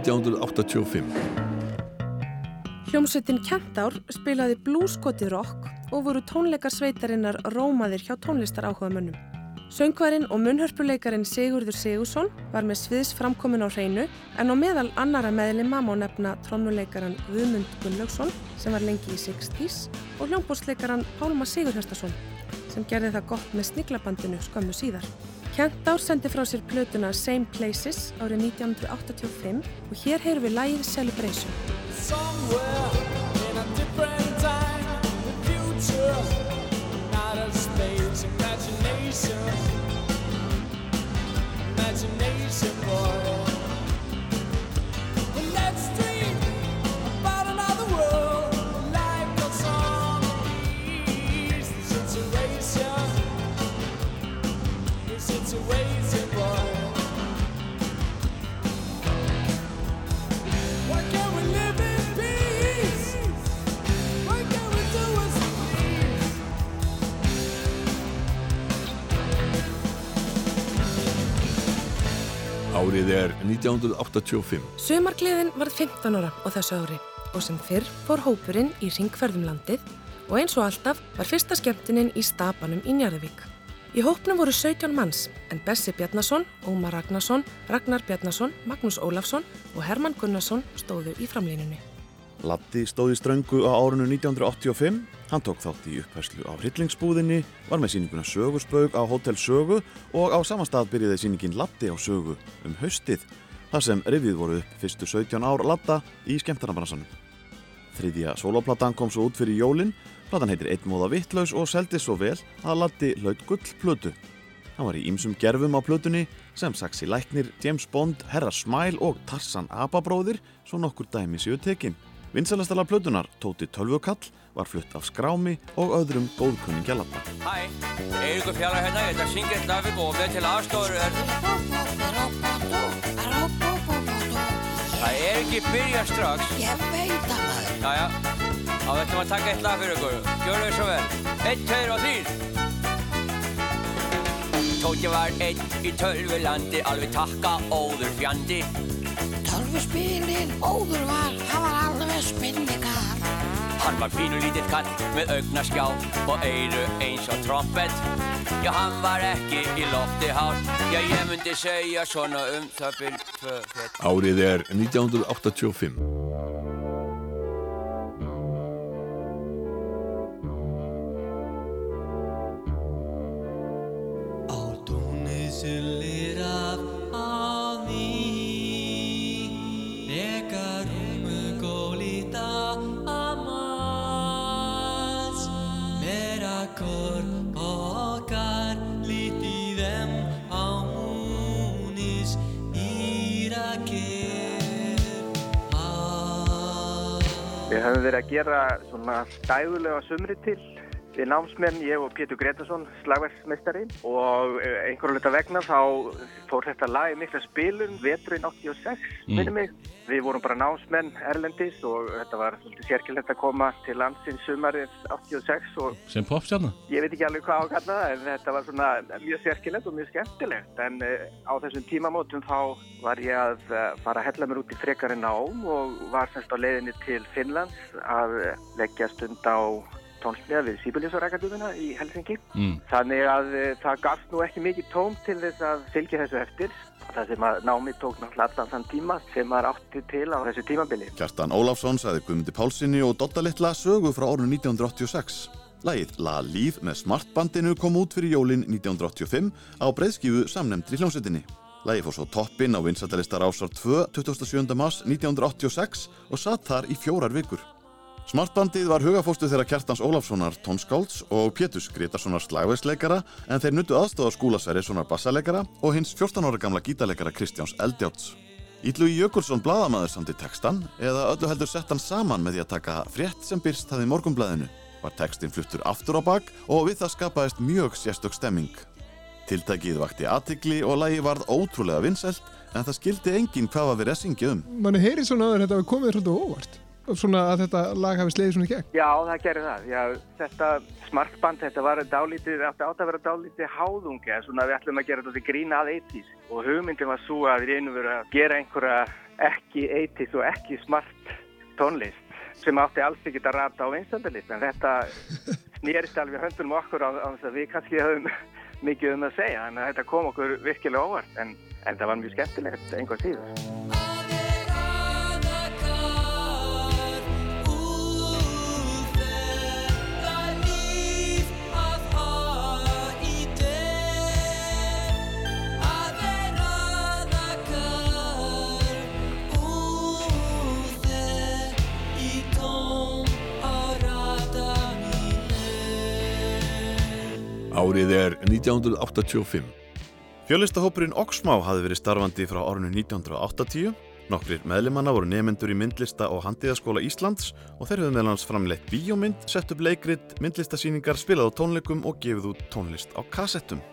1985. Hljómsveitin Kentár spilaði blúskoti rock og voru tónleikar sveitarinnar rómaðir hjá tónlistar áhugamönnum. Söngvarinn og munnhörpuleikarin Sigurður Sigursson var með sviðs framkomin á hreinu en á meðal annara meðlima má nefna trommuleikaran Guðmund Gunnlaugsson sem var lengi í 60s og hljómbósleikaran Pálma Sigurhjöstason sem gerði það gott með sniglabandinu skömmu síðar. Kentár sendi frá sér plötuna Same Places árið 1985 og hér heyrum við lægið Celebration. Imagination, imagination, boy. Well, let's dream Árið er 1985. Sumargleðin varð 15 ára á þessu ári og sem fyrr fór hópurinn í ringferðum landið og eins og alltaf var fyrsta skemmtinin í stapanum í Njarðvík. Í hópnum voru 17 manns en Bessi Bjarnason, Ómar Ragnarsson, Ragnar Bjarnason, Magnús Ólafsson og Hermann Gunnarsson stóðu í framlínunni. Latti stóð í ströngu á árinu 1985, hann tók þátt í upphæslu á hryllingsbúðinni, var með síninguna Sögursbaug á Hotel Sögu og á sama stað byrjaði síningin Latti á Sögu um haustið, þar sem rifið voru upp fyrstu 17 ár Latta í skemmtarnabransanum. Þriðja soloplatan kom svo út fyrir jólin, platan heitir Einn móða vittlaus og seldi svo vel að Latti hlaut gull plötu. Hann var í ýmsum gerfum á plötunni sem Saxi Læknir, James Bond, Herra Smile og Tarsan Ababróðir, svo nokkur dæmi séu tekin. Vinsalastala plötunar, Tóti Tölvukall, var flutt af skrámi og öðrum góðkunningja Latta. Hæ, Eiríkur Fjallar hérna, ég ætla að syngja eitt lag og með til aðstofur er... Það er ekki byrja strax. Ég veit að maður. Jæja, þá ætlum að taka eitt lag fyrir ykkur. Gjör þau svo vel. Eitt, tveir og þrýr. Tóti var einn í tölvulandi, alveg takka óður fjandi. Tölvuspilin óður var, hann var alveg spinnikar. Hann var pínu lítill kall með augnaskjá og eyru eins og trompet. Já, hann var ekki í lofti hár, já, ég myndi segja svona um það byrj tvö fett. Árið er 1985. Túnið sullir af Við höfum verið að gera svona dægulega sumri til við námsmenn, ég og Pétur Gretarsson, slagverksmeistari og eh, einhverju hluta vegna þá fór þetta lag í mikla spilun veturinn 86, Mm. minni mig. Við vorum bara námsmenn erlendis og þetta var svolítið sérkilegt að koma til landsins sumarið 86 og Sem popstjarnar? ég veit ekki alveg hvað á að kalla það en þetta var svona mjög sérkilegt og mjög skemmtilegt en uh, á þessum tímamótum þá var ég að uh, fara að hella mér út í frekari nám og var semst á leiðinni til Finnlands að leggja stund á tónsmiða við Sýbulísarakadúmina í Helsingi. Mm. Þannig að uh, það gafst nú ekki mikið tóm til þess að fylgja þessu eftir. Það sem að námi tók náttúrulega allan þann tíma sem maður átti til á þessu tímabili. Kjartan Ólafsson sagði Guðmundi Pálsini og Dotta Littla sögu frá árun 1986. Lægið La Líf með smartbandinu kom út fyrir jólin 1985 á breyðskífu samnemndri hljómsveitinni. Lægið fór svo toppinn á vinsætalistar ásar 2 27. mars 1986 og satt þar í fjórar vikur. Smartbandið var hugafóstu þeirra Kjartans Ólafssonar tónskálds og Pétus Gretarssonar slagvegsleikara en þeir nuttu aðstóða skúlasæriðssonar bassaleikara og hins 14 ára gamla gítarleikara Kristjáns Eldjáts. Ítlu Jökulsson bladamaður samt í textan eða öllu heldur sett hann saman með því að taka frétt sem byrst það í morgunblæðinu. Var textin fluttur aftur á bak og við það skapaðist mjög sérstök stemming. Tiltækið vakti aðtikli og lægi varð ótrúlega vinsælt en það skildi enginn hvað var verið að syngja um. manni heyri svona að þetta hafi komið svolítið óvart svona að þetta lag hafi slegið svona í gegn Já, það gerir það. Já, þetta smartband, þetta var dálítið, átti átt að vera dálítið háðungi, en svona við ætlum að gera þetta grína að 80s og hugmyndin var svo að við reynum verið að gera einhverja ekki 80s og ekki smart tónlist sem átti alls ekki að rata á einstöndalist, en þetta snýrist alveg höndunum okkur á, þess að við kannski höfum mikið um að segja, en þetta kom okkur virkilega óvart, en, en það var mjög skemmtilegt einhver síður. Árið er 1985. Fjölistahópurinn Oxmá hafði verið starfandi frá árinu 1980. Nokkrir meðlimanna voru nefnendur í myndlista og handíðaskóla Íslands og þeir höfðu meðlans framleitt bíómynd, sett upp leikrit, myndlistasýningar, spilað á tónleikum og gefið út tónlist á kassettum.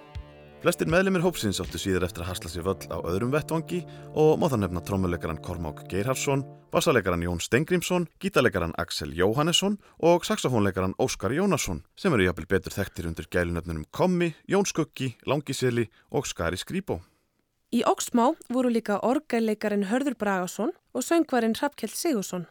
Flestir meðlimir hópsins áttu síður eftir að hasla sér völl á öðrum vettvangi og má það nefna trommuleikaran Kormák Geirharsson, bassaleikaran Jón Stengrímsson, gítarleikaran Axel Jóhannesson og saxofónleikaran Óskar Jónasson sem eru jafnvel betur þekktir undir gælunöfnunum Kommi, Jón Skuggi, Langiseli og Skari Skrýbó. Í Oxmá voru líka orgæleikarin Hörður Bragason og söngvarinn Hrafkjell Sigursson.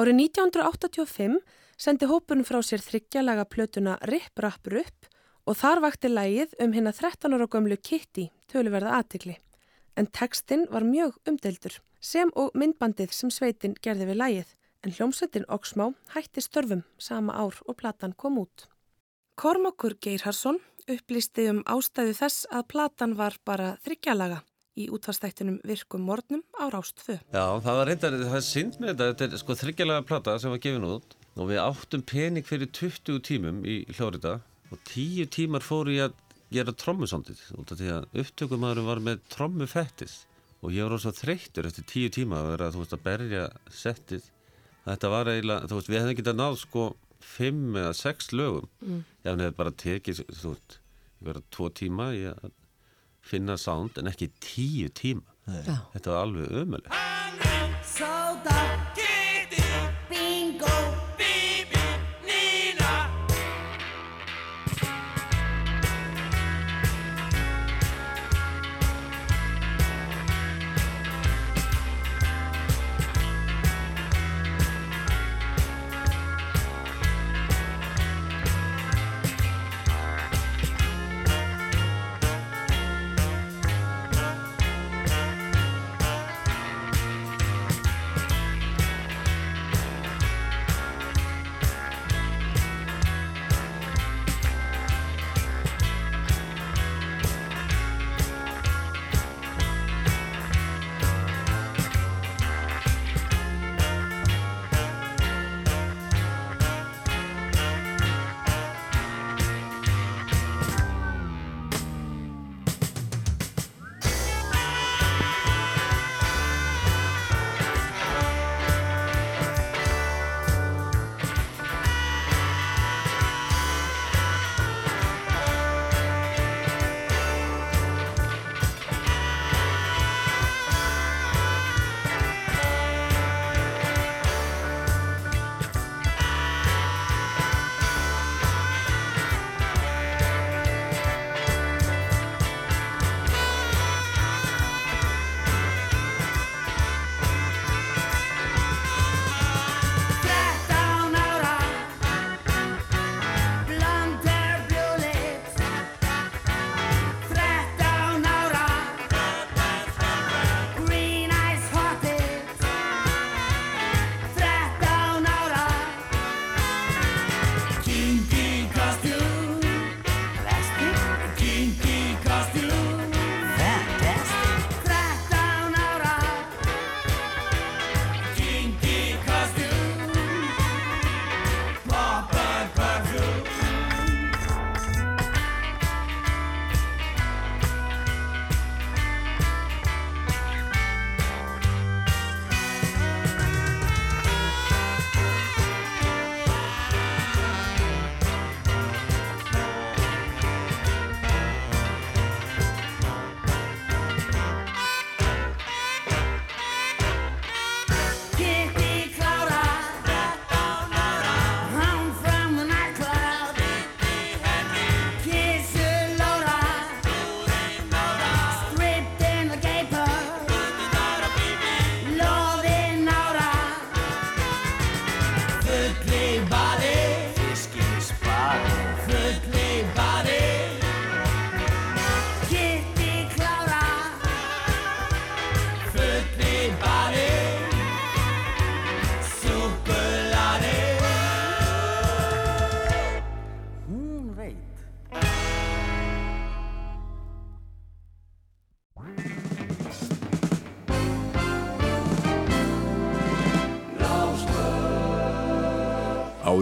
Árið 1985 sendi hópurinn frá sér þryggjalaga plötuna Ripp Rapp Rupp og þar vakti lægið um hérna 13 ára gömlu Kitty töluverða aðtikli. En textin var mjög umdeldur, sem og myndbandið sem sveitin gerði við lægið, en hljómsveitin Oxmá hætti störfum sama ár og platan kom út. Kormákur Geirharsson upplýsti um ástæðu þess að platan var bara þryggjalaga í útvarstættinum Virkum Mornum á Rástfö. Já, það var reyndar, það er synd með þetta, þetta er sko þryggjalega plata sem var gefin út og við áttum pening fyrir 20 tímum í Hlórida og 10 tímar fóru ég að gera trommusondið út af því að upptökumæðurinn var með trommufettis og ég var ós að þreyttur eftir 10 tíma að vera, þú veist, að berja settið. Þetta var eiginlega, þú veist, við hefðum getað náð sko 5 eða 6 lögum. Mm. Ef hann hefði bara tekið, þú veist, vera 2 tíma í að finna sound en ekki 10 tíma. Já. Þetta var alveg ömuleg.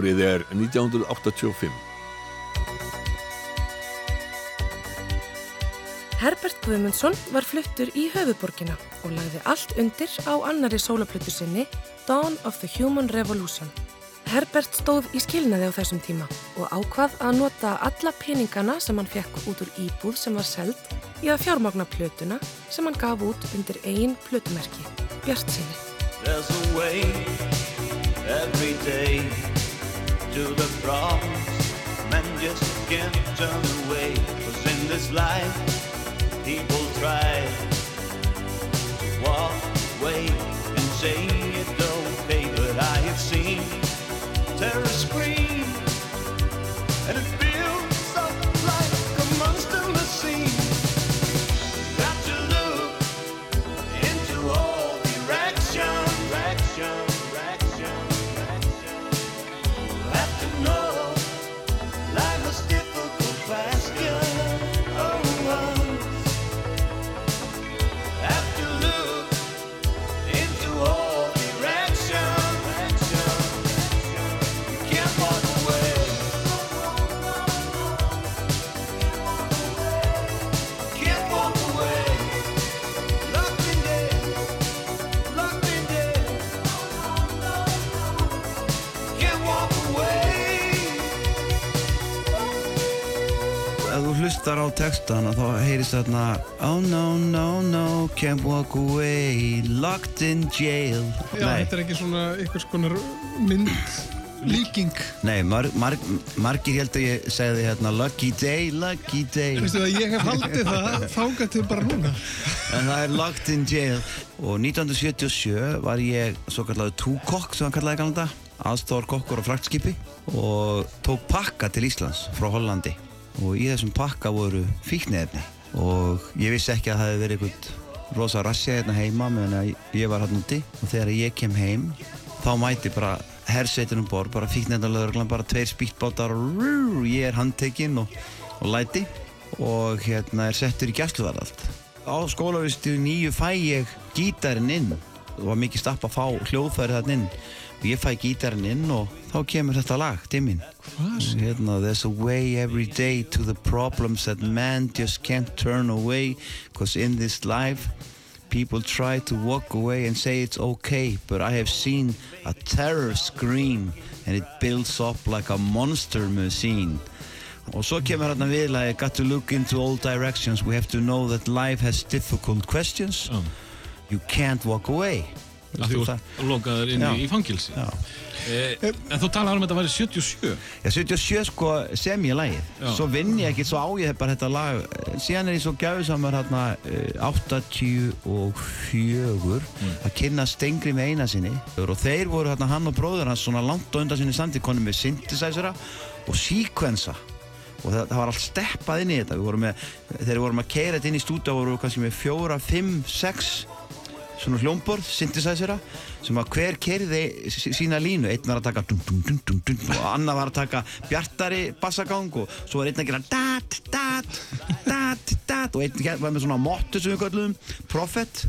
Árið er 1985. Herbert Guðmundsson var fluttur í höfuborgina og lagði allt undir á annari sólaplötu sinni Dawn of the Human Revolution. Herbert stóð í skilnaði á þessum tíma og ákvað að nota alla peningana sem hann fekk út úr íbúð sem var seld í að fjármagna plötuna sem hann gaf út undir eigin plötumerki, Bjart síni. To the problems. Men just can't turn away. Cause in this life, people try to walk away and say it's okay. But I have seen terror scream, á textana þá heyrist þarna Oh no, no, no, can't walk away, locked in jail. Já, þetta er ekki svona einhvers konar mynd líking. Nei, mar, mar, margir held að ég segði hérna Lucky day, lucky day. Veistu það, ég hef haldið það þángað til bara núna. En það er locked in jail. Og 1977 var ég svo kallaði túkokk sem hann kallaði kannanda aðstofar kokkur á fraktskipi. Og tók pakka til Íslands frá Hollandi og í þessum pakka voru fíknefni og ég vissi ekki að það hefði verið einhvern rosa rassja hérna heima meðan ég var hann úti. Og þegar ég kem heim þá mæti bara hersveitin um borð, bara fíknefnalöðurglan, bara tveir spýttbátar og ég er handtekinn og, og læti. Og hérna er settur í gæsluvarðald. Á skólavistu nýju fæ ég gítarinn inn. Og var mikið stapp að fá hljóðfæri þarna inn og ég fæ gítarinn inn og þá kemur þetta lag til mín. Hérna, There's a way every day to the problems that man just can't turn away cause in this life people try to walk away and say it's okay but I have seen a terror scream and it builds up like a monster machine. Og svo kemur hérna viðlagi Got to look into all directions. We have to know that life has difficult questions. You can't walk away að því þú lokaður inn Já. í fangilsi Já. eh, en þú talar um að þetta væri 77 Já, 77 sko sem ég lagið. Svo vinn ég ekkert, svo á ég bara þetta lag. Síðan er ég svo gæfisamur hérna eh, 84 að kynna Stengri með eina sinni og þeir voru hérna hann og bróður hans svona langt og undan sinni standi konum með synthesizera og sequensa og það, það var allt steppað inn í þetta. Við vorum með, þegar við vorum að keira þetta inn í stúdíu vorum við kannski með fjóra, fimm, sex svona hljómborð, synthesizera sem að hver kerði sí- sína línu. Einn var að taka dum, dum, dum, og annar var að taka bjartari bassagang og svo var einn að gera dat, dat, dat, dat og einn var með svona mottu sem við kallum Prophet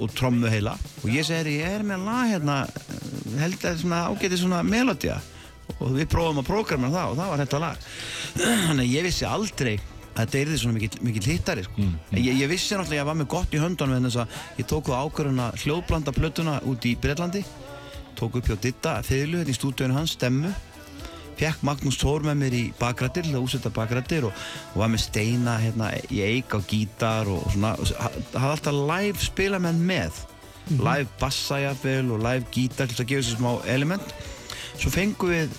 og trommu heila. Og ég segir ég er með lag hérna eh, held að svona ágæti svona melodía og við prófum að prógrama það og það var þetta lag. Þannig að ég vissi aldrei þetta er svona mikill, mikill hittari sko. ég, ég vissi náttúrulega að ég var með gott í höndunum en þess að ég tók á ákvörðuna hljóðblanda plötuna út í Breitlandi tók upp hjá Ditta fiðlu hérna í stúdíunum hans, stemmu fekk Magnús Thor með mér í bakrættir til að úsetta bakrættir og, og var með Steina hérna, í eik á gítar og svona, hafði alltaf live spilamenn með live bassa jafnvel og live gítar til að gefa sér smá element. Svo fengum við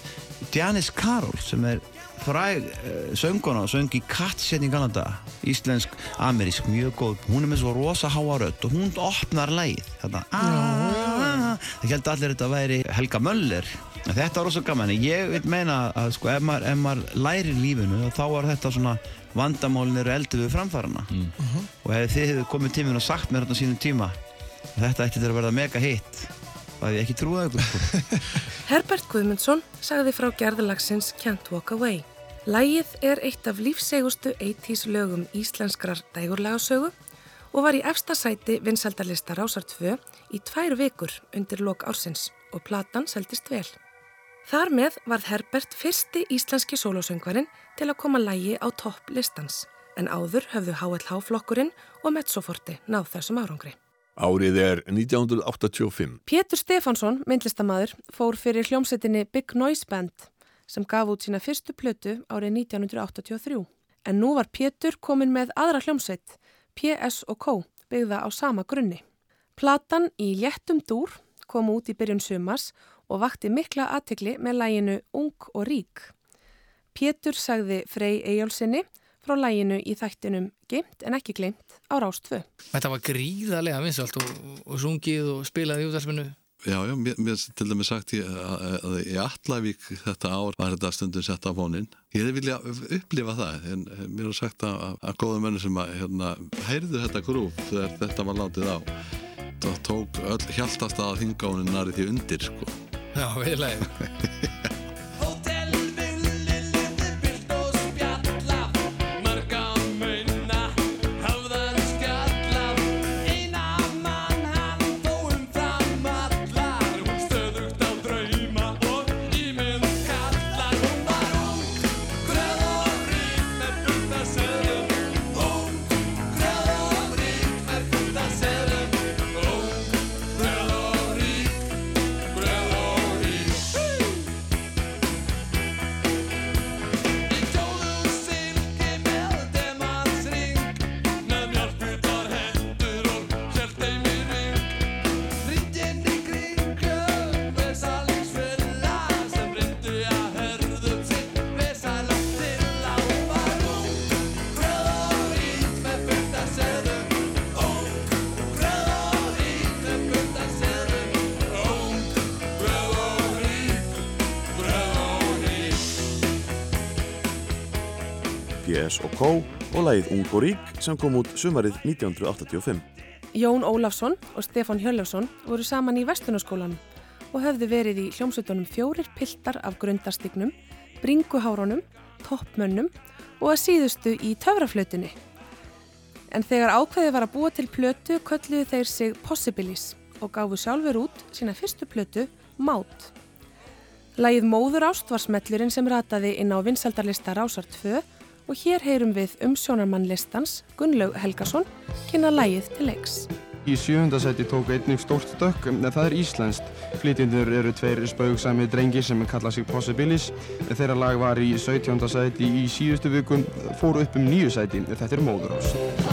Janis Karol sem er fræg uh, sönguna og söng í hérna í Kanada íslensk, amerísk, mjög góð. Hún er með svo rosa háa rödd og hún opnar lagið þarna. "Ah." það held allir þetta að væri Helga Möller. En þetta var rosa gaman, ég vil meina að sko, ef maður, ef maður lærir lífinu þá var þetta svona vandamálin eru eldur við framfærana og ef þið hefðu komið tíminn og sagt mér þetta á sínum tíma þetta ætti til að verða mega hit þá hefði ég ekki trúið ykkur sko. Herbert Guðmundsson sagði frá gerðalagsins Can't Walk Away. Lægið er eitt af lífsegustu 80s lögum íslenskrar dægurlagasögu og var í efsta sæti vinsældarlista Rásar 2 í tvær vikur undir lok ársins og platan seldist vel. Þar með varð Herbert fyrsti íslenski sólósöngvarinn til að koma lægi á topp listans, en áður höfðu HLH-flokkurinn og Mezzoforti náð þessum árangri. Árið er 1985. Pétur Stefánsson, myndlistamæður, fór fyrir hljómsettinni Big Noise Band sem gaf út sína fyrstu plötu árið 1983. En nú var Pétur komin með aðra hljómsveit, PS og K, byggða á sama grunni. Platan í Léttum dúr kom út í byrjun sumars og vakti mikla aðtikli með læginu Ung og Rík. Pétur sagði Frey Eyjálsinni frá læginu í þættinum Geimt en ekki gleimt á Rástfö. Þetta var gríðarlega vinsalt og, og sungið og spilað í útvarpinu. Já, já, mér, mér til dæmis sagt ég, að, í Allavík þetta ár var þetta stundum sett á fónin. Ég hefði vilja upplifa það, en mér er sagt að, að góða menni sem að hérna, heyrðu þetta grúf þegar þetta var látið á. Það tók öll hjáltast að þingánin nari því undir, sko. Já, veilega. PS og K og lagið Ung og Rík sem kom út sumarið 1985. Jón Ólafsson og Stefán Hjörlefsson voru saman í Vestunarskólanum og höfðu verið í hljómsveitunum fjórir piltar af grundastignum, bringuhárunum, toppmönnum og að síðustu í töfraflötunni. En þegar ákveðið var að búa til plötu kölluðu þeir sig Possibilis og gáfu sjálfur út sína fyrstu plötu Mát. Lægið Móður Ást var smellurinn sem rataði inn á vinsaldarlista Rásar 2 og hér heyrum við umsjónarmann listans Gunnlaug Helgason kynna lægið til leiks. Í sjöfundasæti tók einnig stórt dökk, en það er íslenskt. Flytjendur eru tveir spaugsami drengi sem kalla sig Possibilis. Þeirra lag var í 17. sæti í síðustu vikum, fór upp um nýju sæti. Þetta er Móður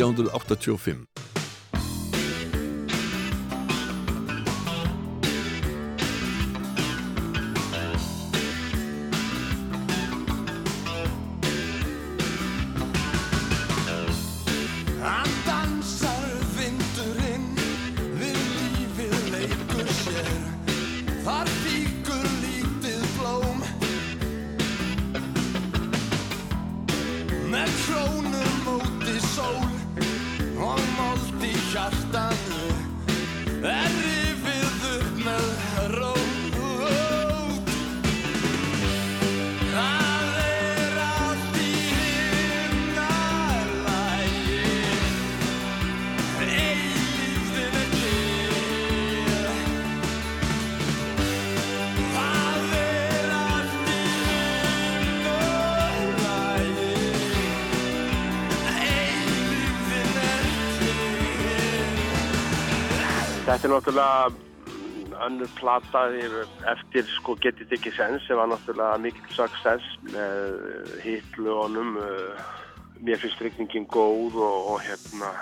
1985. Þetta er náttúrulega mm, önnur plata eftir sko Getið ekki sens sem var náttúrulega mikill success með hitlunum mér finnst regningin góð og, og hérna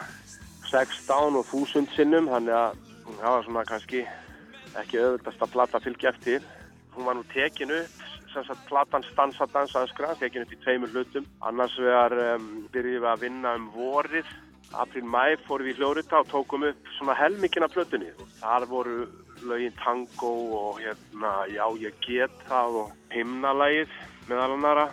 16 og 1000 sinnum þannig að það var svona kannski ekki auðvitaðst að plata fylgja eftir. Hún var nú tekin upp sem sagt platan Stansa Dansa Öskra tekin upp í tveimur hlutum. Annars vegar um, byrjuðum við að vinna um vorið april-mæ fórum við í hljóruta og tókum upp svona helmikinn af plötunni. Þar voru lögin Tango og hérna Já ég get það og himnalægið meðal annara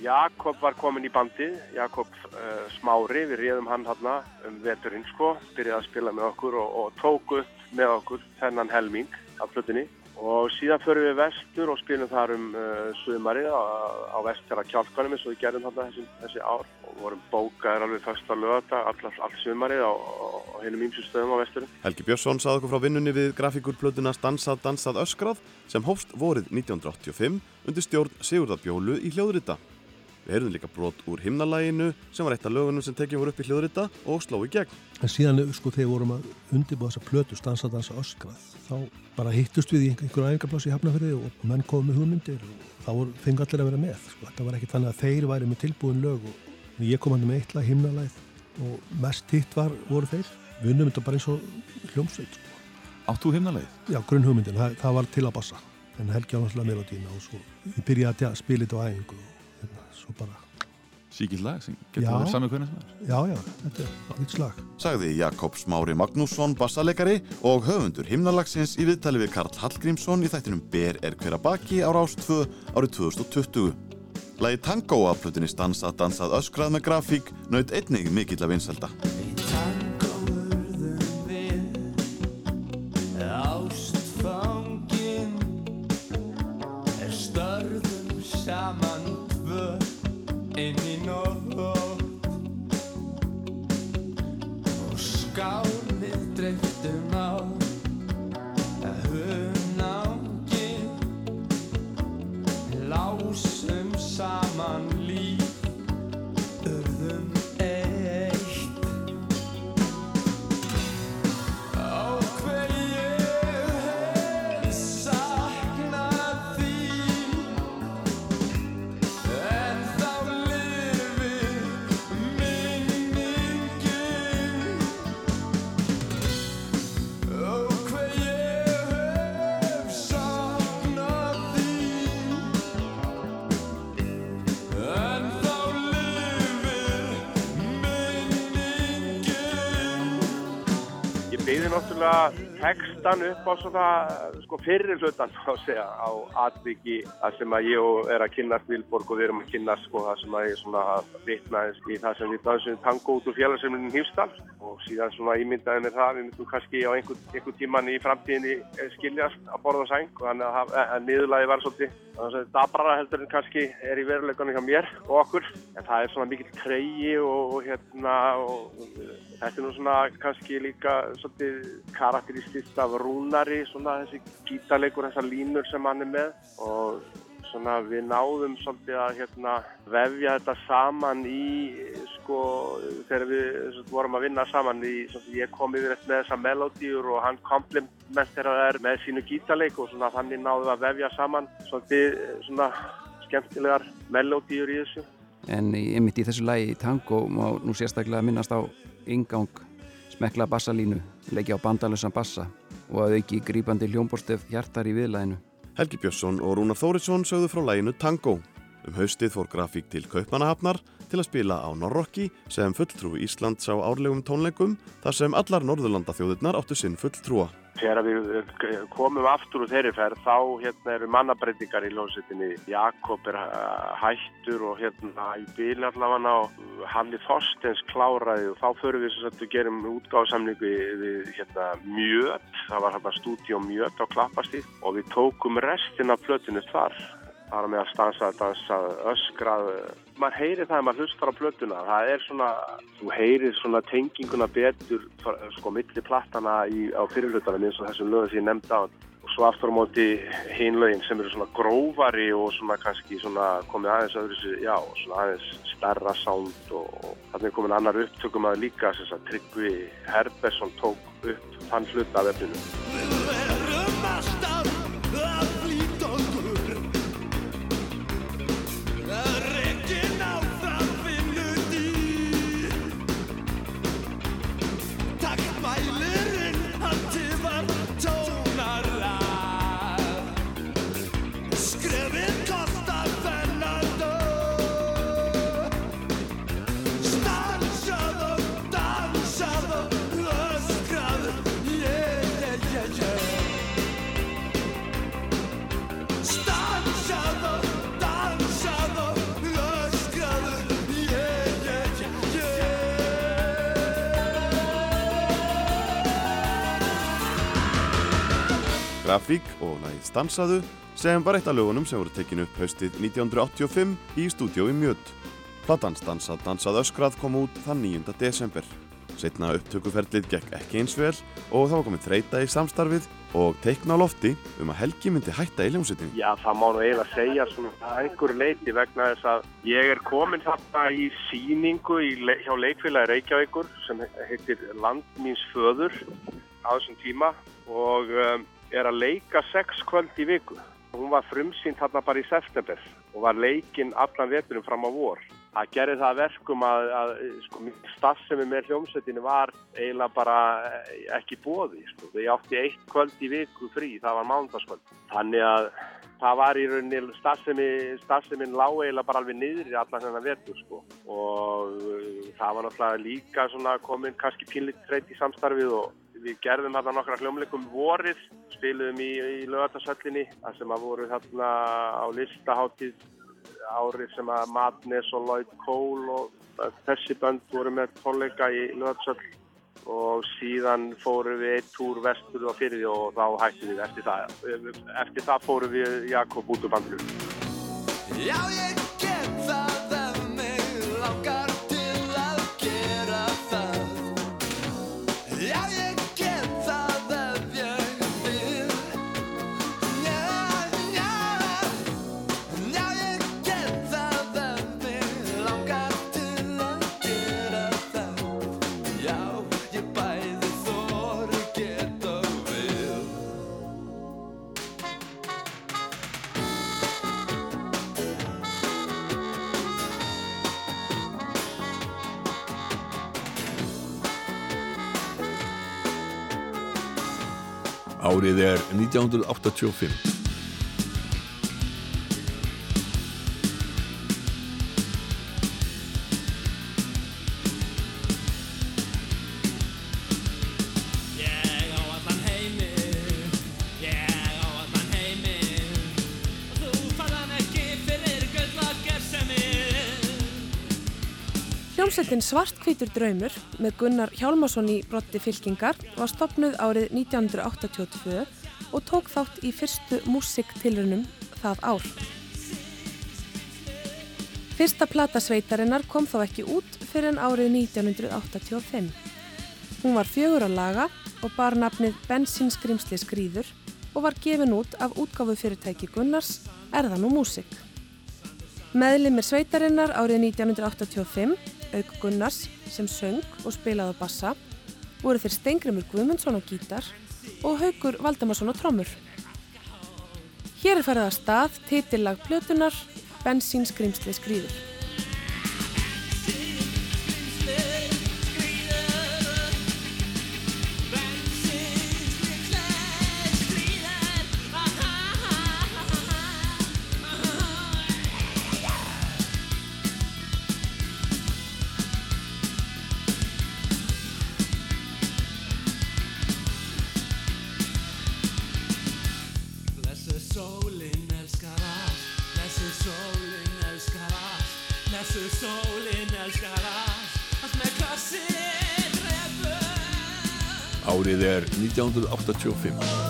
Jakob var komin í bandi Jakob uh, Smári, við réðum hann hérna um veturinn sko byrjaði að spila með okkur og, og tók upp með okkur þennan helming af plötunni og síðan förum við vestur og spilum þar um uh, sumarið á, á vestjara kjálkanum eins og við gerðum þarna þessi, þessi ár og vorum bókaðir alveg fyrsta lögata allt sumarið á, á, hennum ímsu stöðum á vesturum. Helgi Björnsson saði okkur frá vinnunni við grafíkurplötuna Dansað, dansað, öskrað sem hófst vorið 1985 undir stjórn Sigurðar Bjólu í hljóðrita. Við heyrðum líka brot úr himnalæginu sem var eitt af lögunum sem tekið voru upp í hljóðrita og sló í gegn. En síðan sko þegar vorum að undirbúa þessa plötu dansað, öskrað þá bara hittust við í einhverju æfingarplási í Hafnafjörði og menn komið með hugmyndir og þá fengi allir að vera með. Sko. Þetta var ekki þannig að þeir væri með tilbúin lög og ég kom hann með eitt lag himnalæð og mest hitt var, voru þeir. Við unnum þetta bara eins og hljómsveit. Sko. Áttu himnalæð? Já, grunn hugmyndin. Það, það var til að bassa. En Helgi á náttúrulega melodína og svo ég byrjaði að spila þetta á æfingu og svo bara Síkilt lag sem getur verið saman hvernig sem er. Já, já, þetta er eitt slag. Sagði Jakob Smári Magnússon, bassalegari og höfundur himnalagsins í viðtali við Karl Hallgrímsson í þættinum Ber er hverja baki á Rás 2 árið 2020 Lagi Tango af plutinni Stansa dansað öskrað með grafík naut einnig mikill af vinselda náttúrulega textan upp á svona sko fyrir hlutan á segja á atviki að sem að ég er að kynnast Vilborg og við erum að kynnast sko það sem að ég svona að vitna í það sem við dansum tango út úr félagsemlinin Hýmsdal og síðan svona ímyndaði mér það við myndum kannski á einhvern, einhvern tíman í framtíðinni eh, skiljast að borða sæng. Og þannig að, að, að niðurlagi var svolítið þannig að dabrara heldur en kannski er í veruleikunni hjá mér og okkur. En það er svona mikill treyji og, og hérna og þetta er nú svona kannski líka svolítið karakteristist af rúnari svona þessi gítarleikur, þessar línur sem hann er með og svona við náðum svolítið að hérna vefja þetta saman í sko þegar við svona, vorum að vinna saman í svona ég kom yfir eftir með þessar melodíur og hann komplementera þær með sínu gítarleik og svona þannig náðum við að vefja saman svolítið svona skemmtilegar melodíur í þessu. En einmitt í þessu lagi tango má nú sérstaklega minnast á ingang smekla bassalínu, leikja á bandalösan bassa og að auki grípandi hljómborstef hjartar í viðlæðinu. Helgi Björnsson og Rúnar Þóritsson sögðu frá læginu Tango. Um haustið fór grafík til Kaupanahafnar til að spila á Norrokki sem fulltrúi Íslands á árlegum tónleikum þar sem allar Norðurlandaþjóðirnar áttu sinn fulltrúa. Þegar við eh, komum aftur úr þeirri ferð þá hérna eru mannabreitingar í lónsettinni. Jakob er eh, hættur og hérna í bíl allavega og Halli Þorstens kláraði og þá förum við svo að við gerum útgáðsamningu við, hérna Mjöt, það var hérna stúdíu Mjöt á Klappastíð og við tókum restin af plötinu þar. Það var með að stansa, dansa, öskrað. Maður heyri það að maður hlustar á plötuna. Það er svona, þú heyrir svona tenginguna betur, sko, milli plattana í, á fyrirlutanum eins og þessum lögum sem ég nefndi á. og svo aftur á móti hinlögin sem eru svona grófari og svona kannski svona komið aðeins öðru já, svona aðeins stærra sound og, þannig komin annar upptökum að líka sem sagt Tryggvi Herbersson tók upp þann hluta af efninu. Erum alltaf að Grafík og lagið Stansaðu sem var eitt af lögunum sem voru tekin upp haustið 1985 í stúdiói Mjöt. Platan Stansað dansað öskrað kom út þann 9. desember. Setna upptökuferlið gekk ekki eins vel og það var komið þreita í samstarfið og teikna á lofti um að Helgi myndi hætta í ljómsveitinni. Já, það má nú eiginlega segja svona að einhverju leiti vegna þess að ég er komin þarna í síningu í, hjá leikfélagi Reykjavíkur sem heitir Land míns föður á þessum tíma og um, er að leika sex kvöld í viku. Hún var frumsýnd þarna bara í september og var leikinn allan veturum fram á vor. Það gerði það að verkum að, að sko, stassemi með hljómsveitinu var eiginlega bara eh, ekki bóði. Sko. Ég átti eitt kvöld í viku frí, það var mánudagskvöld. Þannig að það var í rauninni starfsemi, starfsemin lág eiginlega bara alveg niður í allan þennan vetur sko. Og uh, það var náttúrulega líka komin kannski pínlítið þreytt í samstarfið og við gerðum þarna nokkra hljómleikum vorið, spiluðum í, í lögatarsöllinni, þar sem að voru þarna á listaháttíð árið sem að Madness og Lloyd Cole og þessi bönd voru með tónleika í lögatarsöll og síðan fórum við eitt túr vestur og fyrir því og þá hættum við eftir það. Eftir það fórum við Jakob út úr bandinu. Já, ég get það ef mig langar gull og gersemi Hljómsveitin Svartkvítur draumur með Gunnar Hjálmarsson í brotti fylkingar var stopnuð árið 1982 og tók þátt í fyrstu músiktilrunum það ár. Fyrsta plata sveitarinnar kom þó ekki út fyrir en árið 1985. Hún var fjögur á laga og bar nafnið Bensinskrimsli skrýður og var gefin út af útgáfu fyrirtæki Gunnars Erðan og Músik. Meðlimir sveitarinnar árið 1985, auk Gunnars sem söng og spilaði á bassa, voru þeir Stengrimur Guðmundsson á gítar og Haugur Valdemarsson á trommur. Hér er farið að stað titillag plötunar Bensín skrimsli skrýður. 1985.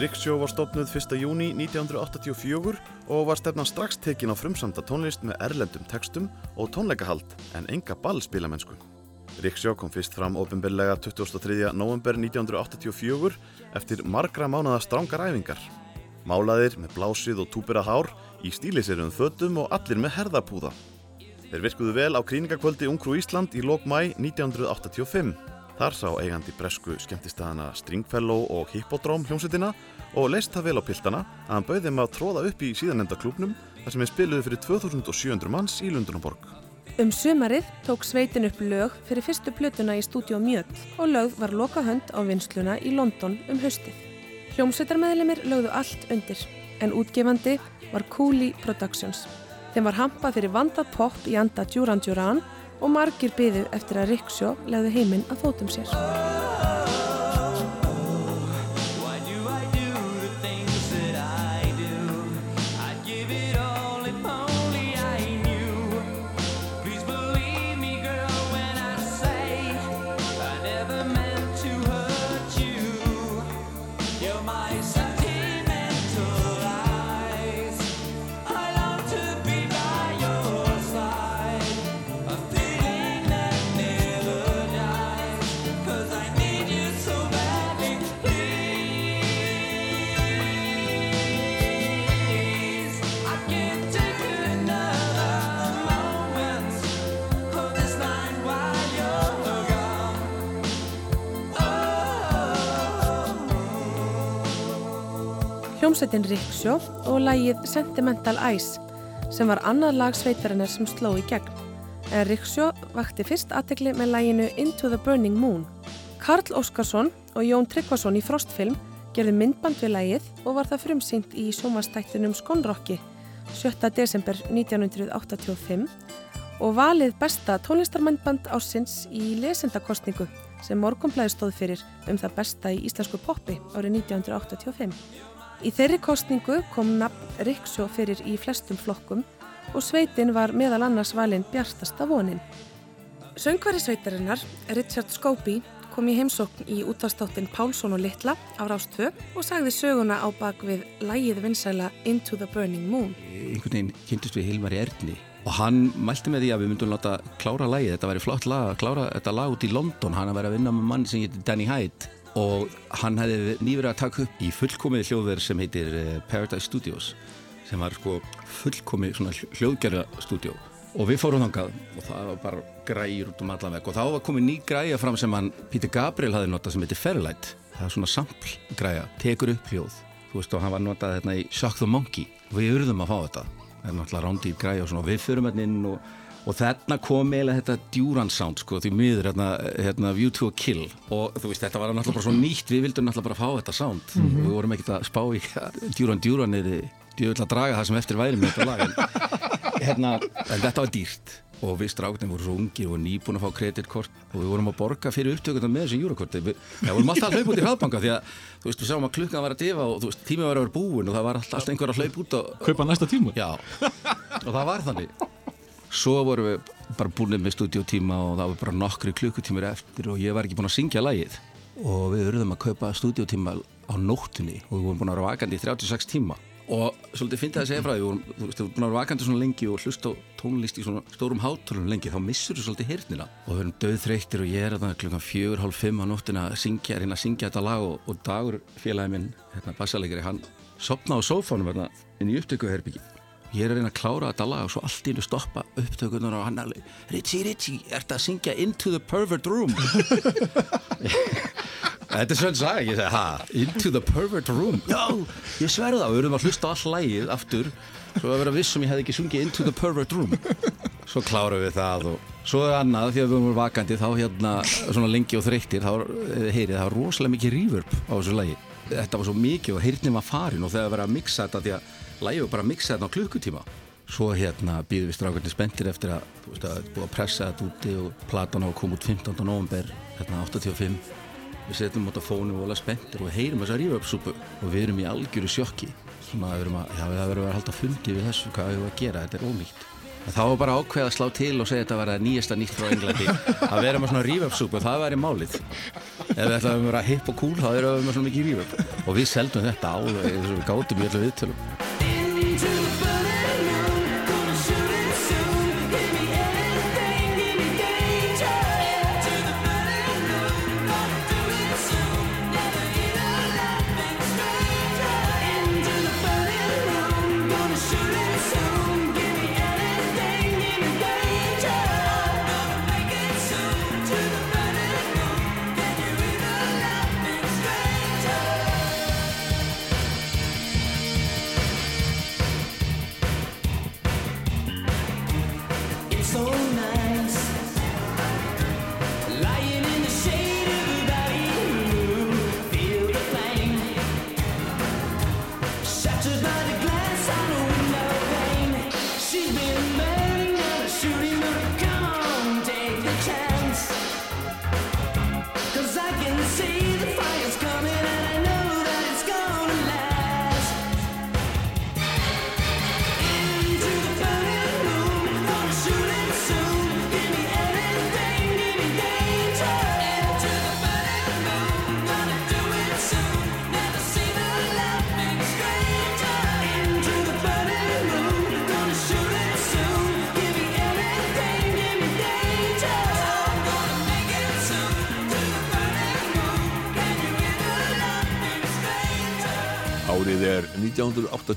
Riksjó var stopnuð 1. júni 1984 og var stefnan strax tekin á frumsamda tónlist með erlendum textum og tónleikahald en enga ballspilamennsku. Riksjó kom fyrst fram ofinbellega 23. november 1984 eftir margra mánada strángar æfingar. Málaðir með blásið og túpera hár í stíliserum fötum og allir með herðapúða. Þeir virkuðu vel á kríningakvöldi Ungfrú Ísland í lok mæ 1985. Þar sá eigandi bresku skemmtistæðana Stringfellow og Hippodrome hljómsveitina og leist það vel á piltana að hann bauði þeim að tróða upp í síðanenda klúbnum þar sem þeir spiluðu fyrir 2700 manns í Lundunarborg. Um sumarið tók sveitin upp lög fyrir fyrstu plötuna í stúdíu Mjöll og lögð var loka hönd á vinsluna í London um haustið. Hljómsveitarmeðlimir lögðu allt undir en útgefandi var Cooley Productions. Þeim var hampað fyrir vandað pop í anda Duran Duran og margir byðu eftir að Riksjó legðu heiminn að fótum sér. Hljómsveitin Riksjó og lagið Sentimental Eyes sem var annað lag sveitarinnar sem sló í gegn. En Riksjó vakti fyrst aðtekli með laginu Into the Burning Moon. Karl Óskarsson og Jón Tryggvason í Frostfilm gerði myndband við lagið og var það frumsýnt í sjómastættunum Skonrokki 7. desember 1985 og valið besta tónlistarmyndband ásins í lesendakostningu sem Morgonblæði stóð fyrir um það besta í íslensku poppi árið 1985. Í þeirri kostningu kom nafn Riksjó fyrir í flestum flokkum og sveitin var meðal annars valinn bjartasta vonin. Söngvari sveitarinnar, Richard Scobie, kom í heimsókn í útastáttin Pálsson og Littla á Rástvö og sagði söguna á bak við lægið vinsæla Into the Burning Moon. einhvern veginn kynntist við Hilmar í Erni og hann mælti með því að við myndum láta klára lagið, þetta væri flott lag klára þetta lag út í London, hann að vera að vinna með mann sem heitir Danny Hyde og hann hefði nýverið að taka upp í fullkomið hljóðverð sem heitir eh, Paradise Studios sem var sko fullkomið hljóðgerða stúdjó og við fórum þangað og það var bara græjur út um allan veg og þá var komið ný græja fram sem hann Peter Gabriel hafði notað sem heitir Fairlight það er svona sample græja, tekur upp hljóð. Þú veist og hann var notað hérna í Shock the Monkey. Og við urðum að fá þetta. Það er náttúrulega rándýr græja og svona. Við förum hérna inn og, og þarna kom eiginlega þetta Duran sound sko því miður hérna, hérna View to a Kill. Og þú veist þetta var náttúrulega bara svo nýtt við vildum náttúrulega bara fá þetta sound. Mhm. við vorum ekkert að spá í Duran Duran er djöfull að draga það sem eftir væri með þetta lag en, hérna, en þetta var dýrt. Og við stráknum vorum svo ungi og nýbúin að fá kreditkort og við vorum að borga fyrir upptökuna með þessi júrakorti við við vorum alltaf að hlaupa út í hraðbanka því að þú veist, við sáum að klukkan var að difa og veist, tímið var að vera búin og það var alltaf einhver að hlaupa út og Kaupa næsta tíma? Já, og það var þannig Svo vorum við bara búin með stúdíotíma og það var bara nokkri klukkutímur eftir og ég var ekki búin að syngja lagið. Og við urðum að kaupa stúdíotíma á nóttunni og við vorum búin að vera vakandi í 36 tíma. Og svolítið fyndi það að segja frá því við vorum, búin að vera vakandi svona lengi og hlusta á tónlist í svona stórum hátölum lengi þá missur þú svolítið hirtnina og við erum döðþreyttir og ég er þarna klukkan fjögur, hálf fimm á nóttina að syngja, reyna að syngja þetta lag og, og dagur félagi minn, hérna bassalegri, hann sopna á sófánum hérna inn í upptökuherbyggi ég er að reyna að klára þetta lag og svo allt í hennu stoppa upptökunar og hann alveg Ritchie, Ritchie, ert að syngja Into the Pervert Room? Þetta er svona saga, ég segi, ha, Into the Pervert Room. Já, ég sverða það, við erum að hlusta all lagið aftur. Svo að vera viss sem ég hefði ekki sungið Into the Pervert Room. Svo klárum við það og svo er annað því að við erum vakandi þá hérna svona lengi og þreyttir þá eh, heyrið það var rosalega mikið reverb á þessu lagi. Þetta var svo mikið og heyrnum var farin og þegar verið að mixa þetta því að lagið var bara að mixa þetta á klukkutíma. Svo hérna býðum við strákarnir spenntir eftir að, þú veist, að búið að pressa þetta úti og platan á að koma út 15. november hérna 85 við setjum út á fónu og alveg spenntir og heyrum þessa ríföpsúpu og við erum í algjöru sjokki. Svona við erum að, já það verður að halda fundi við þessu, hvað við erum að gera, þetta er en þá var bara ákveð að slá til og segja þetta var að nýjasta nýtt frá Englandi. Að vera með svona ríföpsúpu, það væri málið. Ef við ætlaðum að vera hipp og cool þá erum við með svona mikið reverb og við seldum þetta eins og við gátum í öllu viðtölum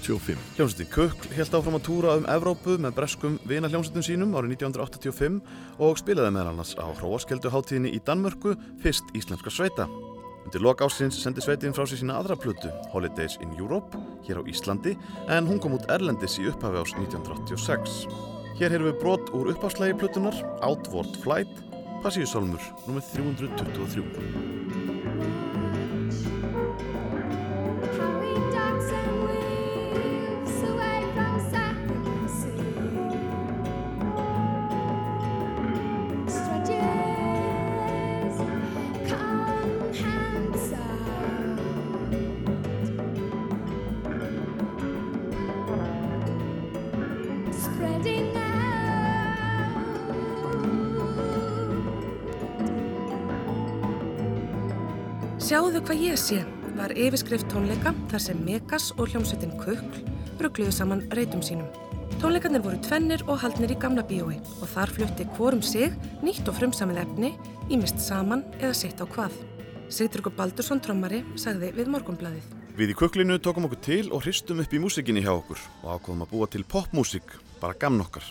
1985. Hljómsveitin Kukl held áfram að túra um Evrópu með breskum vina hljómsveitum sínum árið 1985 og spilaði meðal annars á Hróaskeldu hátíðinni í Danmörku, fyrst íslenska sveita. Undir lok ásins sendi sveitin frá sér sína aðra plötu, Holidays in Europe, hér á Íslandi, en hún kom út erlendis í upphafi ás 1986. Hér heyrðum við brot úr uppháslagi plötunar, Outward Flight, Passíusálmur, nr. 323. Sjáðu hvað ég sé var yfirskrift tónleika þar sem Megas og hljómsveitin Kukl ruggluðu saman reytum sínum. Tónleikarnir voru tvennir og haldnir í gamla bíói og þar flutti hvorum sig nýtt og frumsamið efni, ímist saman eða sitt á hvað. Sigtryggur Baldursson trommari sagði við morgunbladið. Við í Kuklinu tókum okkur til og hristum upp í músikinni hjá okkur og ákvaðum að búa til popmúsík, bara gamn okkar.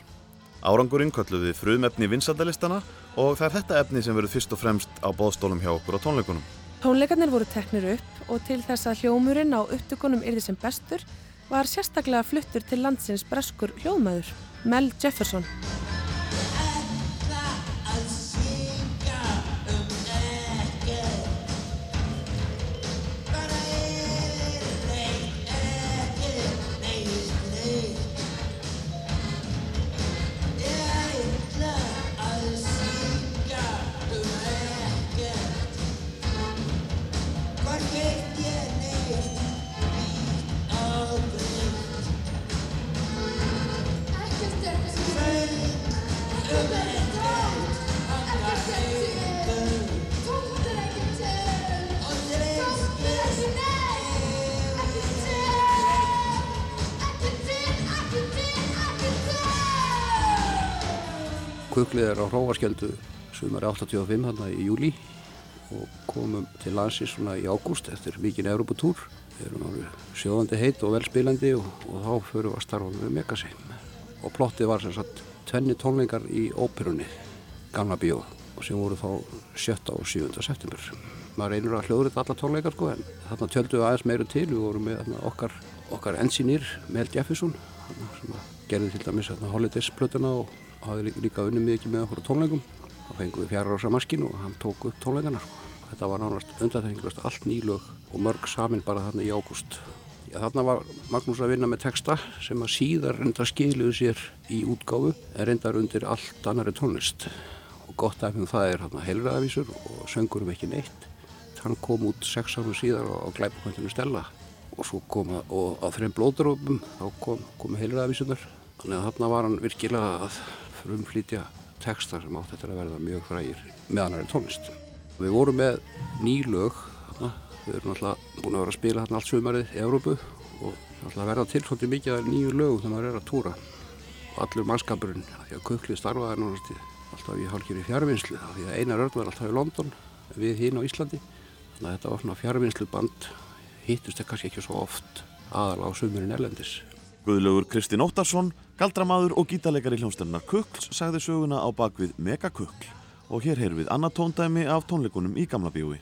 Árangurinn kölluði frumefni vinsaldalistana og það er þetta efni sem verður fyrst og fremst á bóðstólum hjá okkur á tónleikunum. Tónleikarnir voru teknir upp og til þess að hljómurinn á upptökunum yrði sem bestur var sérstaklega fluttur til landsins breskur hljóðmaður, Mel Jefferson. Er á Hrófaskjöldu sumari 85 hann í júli og komum til landsins svona í ágúst eftir mikinn Europatúr. Við erum árið sjóðandi heit og velspilandi og, og þá förum við að starfa með Megasi. Og plottið var sem sagt tvenni tónleikar í óperunni, Gamla Bíó, sem voru þá 7. og 7. september. Maður reynir að hljóður þetta alla tónleikar sko, en þarna tjöldum við aðeins meiru til. Við vorum með þarna, okkar, okkar ensinýr, Mel Jefferson, sem gerði til dæmis Holidays-plötuna og hafði líka, unni mikið með okkur tónleikum. Þá fengum við fjara ása maskinu og hann tók upp tónleikana. Sko. Þetta var nánast undatengilast allt nýlög og mörg samin bara þarna í ágúst. Þarna var Magnús að vinna með texta sem að síðar reynda skiluðu sér í útgáfu en reyndar undir allt annari tónlist. Og gott af því það er hérna heilræðavísur og söngurum ekki neitt. Hann kom út sex árum síðar á glæpakvöntinu Stella og svo kom að, á þreim blóðurópum þá kom, kom heilræðavísunar. Þannig að þarna var hann virkilega að frumflýtja texta sem átt þetta að verða mjög frægir með annari tónlist. Við vorum með ný lög, þarna. við erum alltaf búin að vera að spila þarna allt sumarið í Európu og alltaf verða til svolítið mikið af nýju lögum þegar maður er að túra. Allur mannskapurinn, því að Kukli starfaði núna alltaf í hálfgjörði fjárvinnslu, af því að Einar Örn var alltaf í London, við hinn á Íslandi. Þannig að þetta var svona fjárvinnslu band, hittust það kannski ekki svo oft aðal á sumurinn erlendis. Guðlaugur Kristinn Óttarsson, galdramaður og gítarleikari hljómsdæmnar Kukls sagði söguna á bakvið Mega Kukl og hér heyrum við annað tóndæmi af tónleikunum í Gamla bíói.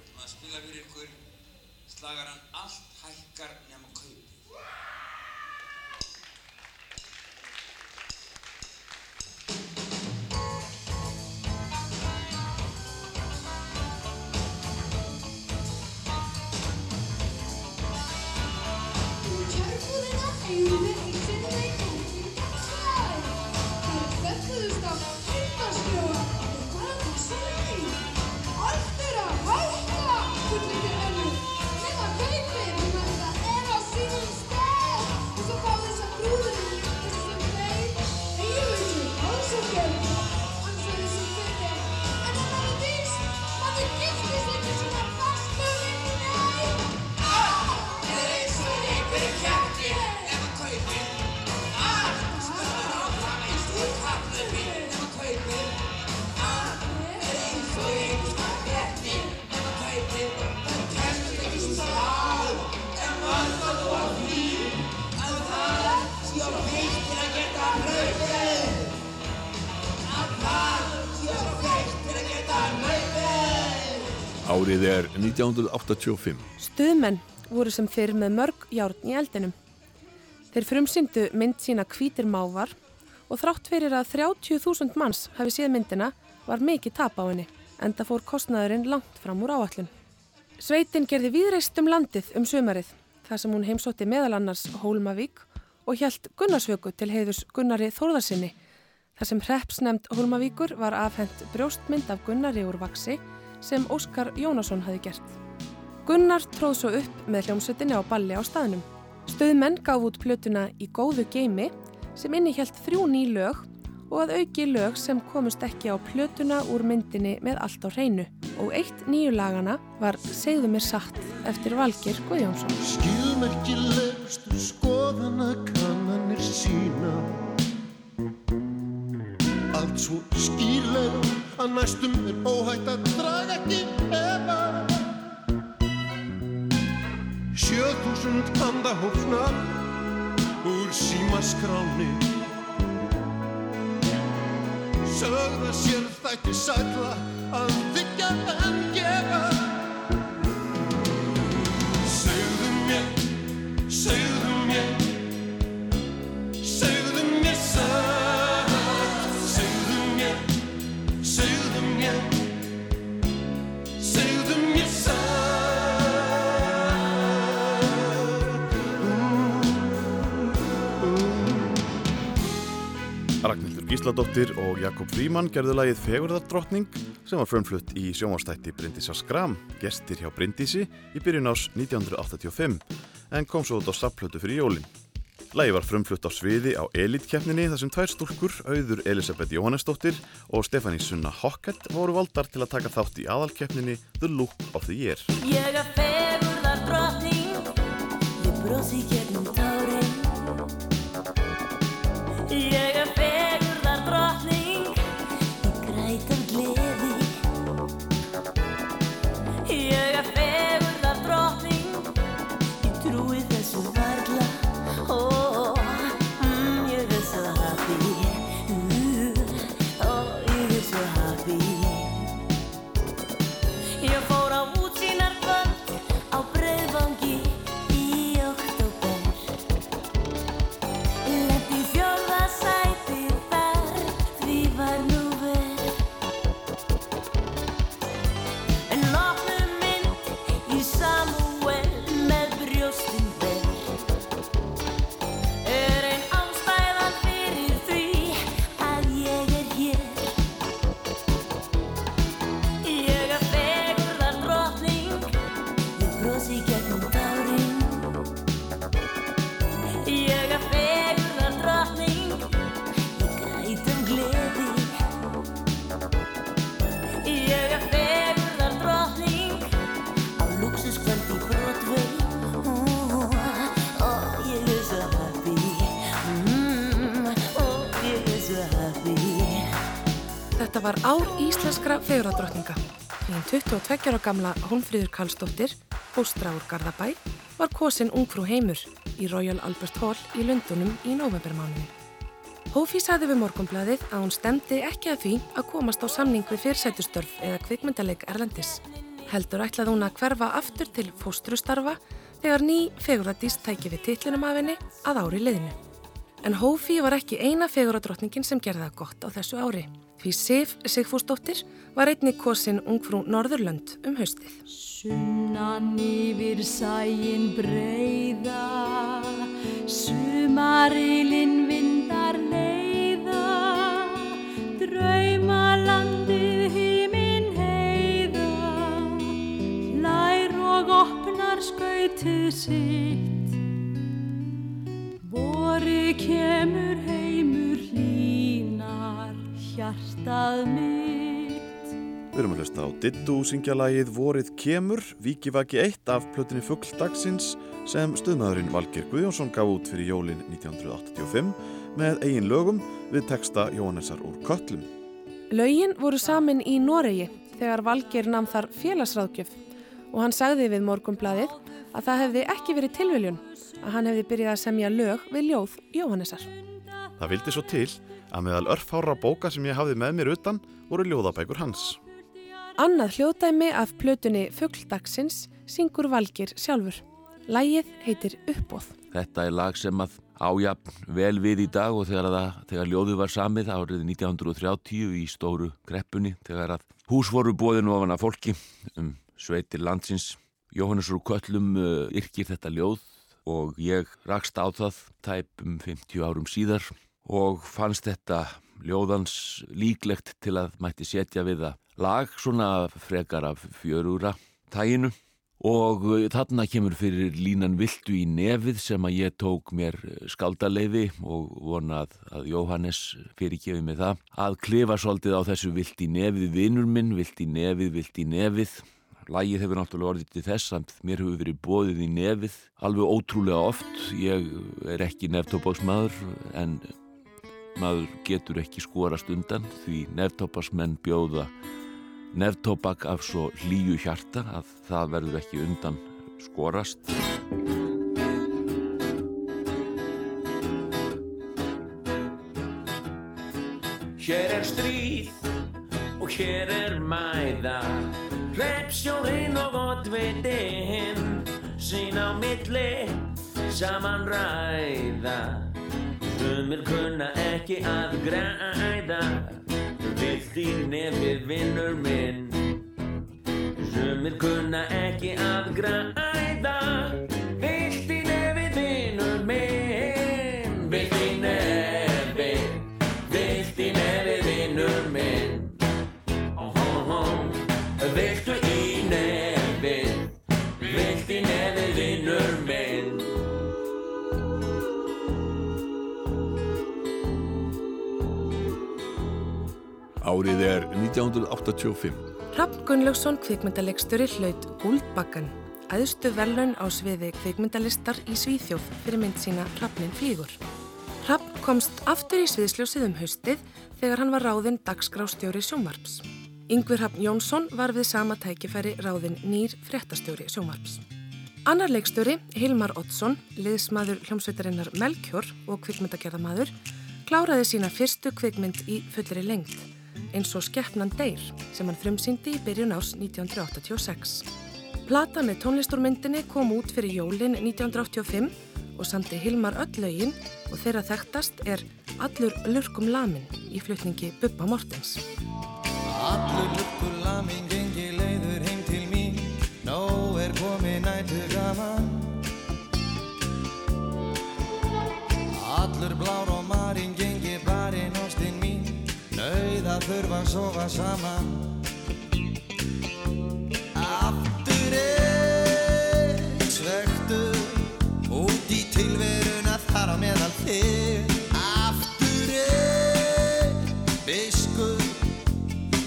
Er 1985. Stuðmenn voru sem fyrr með mörg járn í eldinum. Þeir frumsýndu mynd sína hvítir mávar og þrátt fyrir að 30.000 manns hafi séð myndina var mikið tap á henni, enda fór kostnaðurinn langt fram úr áallun. Sveitin gerði víðreist um landið um sömarið, þar sem hún heimsótti meðal annars Hólmavík og hjælt Gunnarsvöku til heiðus Gunnari Þórðarsinni, þar sem hreppsnemd Hólmavíkur var afhent brjóstmynd af Gunnari úr vaksi sem Óskar Jónasson hafi gert. Gunnar tróð svo upp með hljómsveitinni á balli á staðnum. Stöðmenn gaf út plötuna í góðu geimi sem innihjalt þrjú ný lög og að auki lög sem komust ekki á plötuna úr myndinni með allt á hreinu. Og eitt nýju lagana var Segðu mér satt eftir Valgir Guðjónsson. Skilmerkilegustu skoðana kannanir sína Allt svo skýrlega að næstum er óhætt að draga ekki efa. Sjöþúsund handahófna úr símaskráni Sögða sér þætti sætla að þykja en Ragnhildur Gísladóttir og Jakob Fríman gerðu lagið Fegurðardrottning sem var frumflutt í sjónvastætti Bryndísa Skram, gestir hjá Bryndísi í byrjun ás 1985 en kom svo út á sapplötu fyrir jólin. Lagið var frumflutt á sviði á Elite-keppninni þar sem tvær stúlkur, auður Elisabeth Jóhannesdóttir og Stefanie Sunna Hockett voru valdar til að taka þátt í aðalkeppninni The Look of the Year. Ég er fegurðar drottning Ég brosi gegnum tárin Ég feguradrottninga. Þín 22 ára gamla Hólmfríður Karlsdóttir, fóstra úr Garðabæ, var kosin ungfrú heimur í Royal Albert Hall í Lundunum í novembermánuði. Hófi saði við morgunbladið að hún stemdi ekki að því að komast á samning við fyrrsætustörf eða kvikmyndaleik Erlendis. Heldur ætlaði hún að hverfa aftur til fóstrustarfa þegar ný feguradís tæki við titlinum af henni að ári liðinu. En Hófi var ekki eina feguradrottningin sem gerði það gott á þessu ári. Því Sif Sigfúsdóttir var einni kosin ungfrú Norðurlönd um haustið. Sunnan yfir sæin breiða, sumarilinn vindar leiða, draumalandið hímin heiða, lær og opnar skautið sitt, vori kemur heimur hlínar hjartað mitt. Við erum að hlusta á Dittu syngja lagið Vorið kemur, Víkivaki 1 af plötunni Fugl dagsins sem stuðmaðurinn Valgeir Guðjónsson gaf út fyrir jólin 1985 með eigin lögum við texta Jóhannesar úr Köllum. Laugin voru samin í Noregi þegar Valgeir nam þar félagsráðgjöf og hann sagði við morgunbladið að það hefði ekki verið tilviljun að hann hefði byrjað að semja lög við ljóð Jóhannesar. Það vildi svo til að meðal örfára bóka sem ég hafði með mér utan voru ljóðabækur hans. Annað hljóðdæmi af plötunni Fuggdagsins syngur Valgeir sjálfur. Lægið heitir Uppbóð. Þetta er lag sem að ájafn vel við í dag og þegar, það, þegar ljóðu var samið árið 1930 í stóru greppunni þegar að hús voru bóðinu ofan af fólki um sveitir landsins. Jóhannes úr Köllum uh, yrkir þetta ljóð og ég rakst á það tæpum 50 árum síðar og fannst þetta ljóðans líklegt til að mætti setja við það lag svona frekar af fjörúra tæginu og þarna kemur fyrir línan viltu í nefið sem að ég tók mér skaldaleifi og vonað að Jóhannes fyrirgefi mig það. Að klifa svolítið á þessu vilt í nefið vinnur minn, vilt í nefið, vilt í nefið Lægið hefur náttúrulega orðið til þess að mér hefur verið bóðið í nefið alveg ótrúlega oft. Ég er ekki neftópásmaður en maður getur ekki skorast undan því neftópásmenn bjóða neftópak af svo hlýju hjarta að það verður ekki undan skorast. Hér er stríð og hér er mæða Hreppsjórinn og oddvitinn sín á milli. Saman ræða. Sumir kunna ekki að græða. Vilt í nefið vinnur minn. Sumir kunna ekki að græða Árið er 1985. Hrafn Gunnlaugsson kvikmyndalegstöri hlaut Guldbakkan, æðstu velun á sviði kvikmyndalistar í Svíþjóð fyrir mynd sína Hrafnin flýgur. Hrafn komst aftur í sviðsljósið um haustið þegar hann var ráðinn dagskrástjóri sjónvarps. Yngvi Hrafn Jónsson var við sama tækifæri ráðinn nýr fréttastjóri sjónvarps. Annar leikstjóri, Hilmar Oddsson, liðsmaður hljómsveitarinnar Melkjör og kvikmyndagerðamaður, kláraði sína fyrstu kvikmynd í fullri lengt, eins og Skeppnan Deyr, sem hann frumsýndi í byrjun ás 1986. Plata með tónlistúrmyndinni kom út fyrir jólin 1985 og samti Hilmar öll lögin og þeirra þekktast er Allur lurkum lamin í flutningi Bubba Mortens. Allur lukkur lamin gengi leiður heim til mín Nó er komið nættu gaman þurfa að sofa saman. Aftur einn svektu Út í tilveruna þar á meðal þig. Aftur einn biskup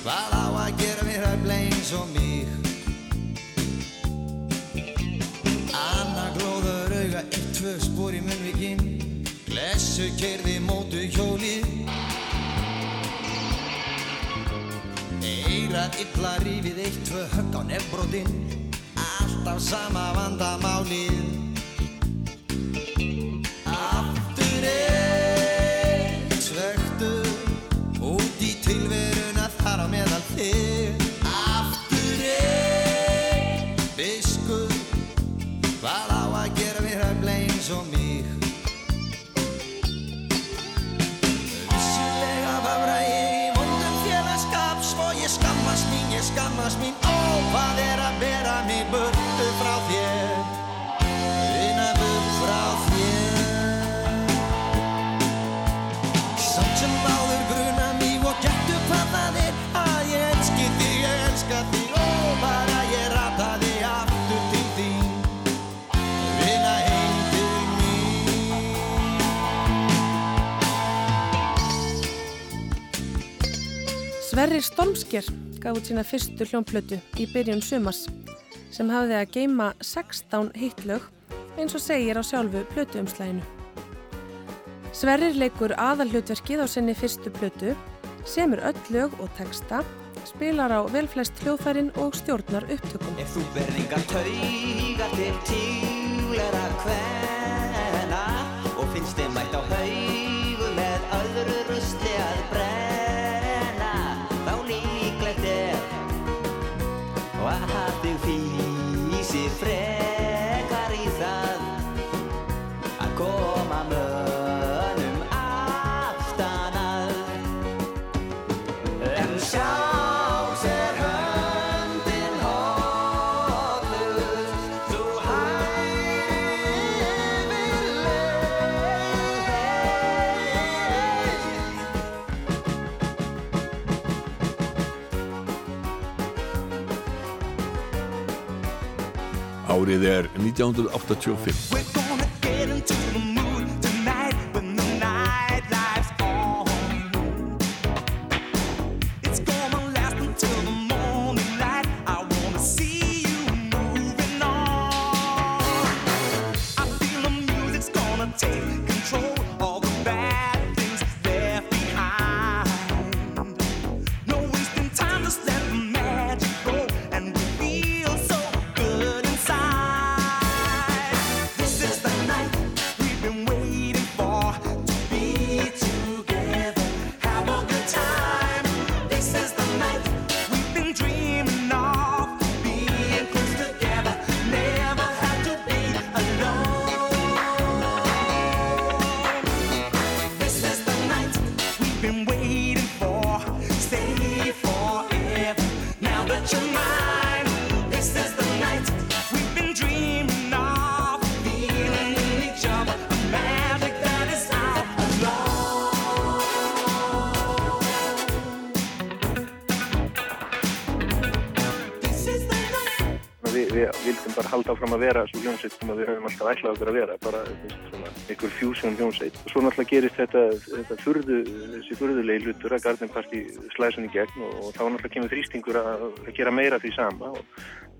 Hvað á að gera mér að bleins og mig? Anna glóður auga Eitt, tvö spór í munnvíkin Glessu kerði mótu hjóli að illa rífið eitt, tvö högg á nefnbrotinn Alltaf sama vandamálið skammast mín, Ó, hvað er að bera mig burtu frá þér? Una burt frá þér. Samt sem áður gruna mig og gettu hvað það er Að ég elski þig, ég elska þig. Ó, bara ég rataði aftur til þín. Vinna heim til mín. Sverrir Stormsker gaf út sína fyrstu hljómplötu í byrjun sumars sem hafði að geima 16 hittlög eins og segir á sjálfu plötuumslæginu. Sverrir leikur aðalhlutverkið á sinni fyrstu plötu, semur öll lög og texta, spilar á velflest hljóðfærin og stjórnar upptökum. Ef þú berðingar taugar til tíulegra hvena og finnst þið mætt á haugu með öðru rusli að brenna Árið er 1985. halda áfram að vera svo hljómsveit sem við höfum alltaf ætlað okkur að vera, bara einhver fusion hljómsveit. Og svo náttúrulega gerist þetta, þetta furðu, þessi furðulegi hlutur að Garden Party slæsun í gegn og, og þá náttúrulega kemur þrýstingur að gera meira því sama og,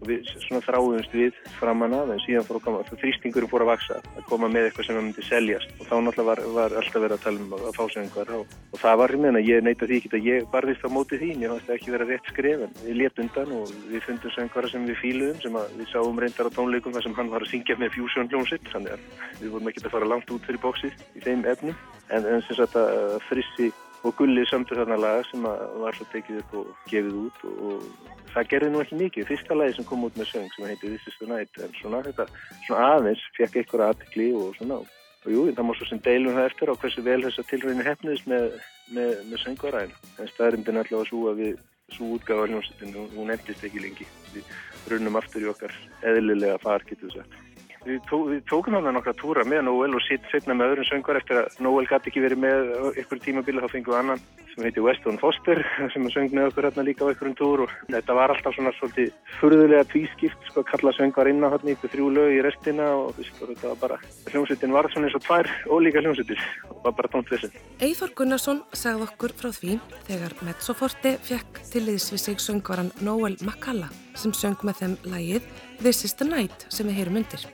og við svona þráðumst við framan af en síðan fór að koma, þrýstingurum fór að vaksa, að koma með eitthvað sem myndi seljast. Og þá náttúrulega var, var alltaf verið að tala um að, að fá sig einhver og, og það var, meina, ég neita því ekki að ég barðist á móti því, ég fannst það ekki vera rétt skref en við létt undan og við fundum söngvara sem við fíluðum sem að við sáum reyndar á tónleikum þar sem hann var að syngja með Fusion hljómsitt þannig að við vorum ekki að fara langt út fyrir bóksið í sem að og gullið samtur þarna laga sem að var svo tekið upp og gefið út og það gerði nú ekki mikið. Fyrsta lagi sem kom út með söng sem heiti This is the Night en svona þetta svona aðeins fekk eitthvað aðtikli og svona og jú, það má svo sem deilum það eftir á hversu vel þessa tilröðinu hefniðist með, með, með söngvaræðin. En staðrindin allavega svo að við svo útgáfa hljómsveitin, hún, endist ekki lengi. Við runnum aftur í okkar eðlilega far, getur við sagt. Við, tó, við tókum hann nokkra túra með Noel og sitt setna með öðrum söngvar eftir að Noel gæti ekki verið með ykkur tímabili þá fengið við annan sem heiti Weston Foster sem söng með okkur hérna líka á ykkurum túr og þetta var alltaf svona svolítið furðulega tvískipt sko að kalla söngvar inn á hérna ykkur þrjú lög í restina og þetta var bara hljómsveitin var svona eins og tvær ólíka hljómsveitir og var bara tónt þessin. Eithor Gunnarsson sagði okkur frá því þegar Mezzoforte fekk til liðs við sig söngvaran Noel McCalla sem söng með þeim lægið This is the Night sem við heyrum undir.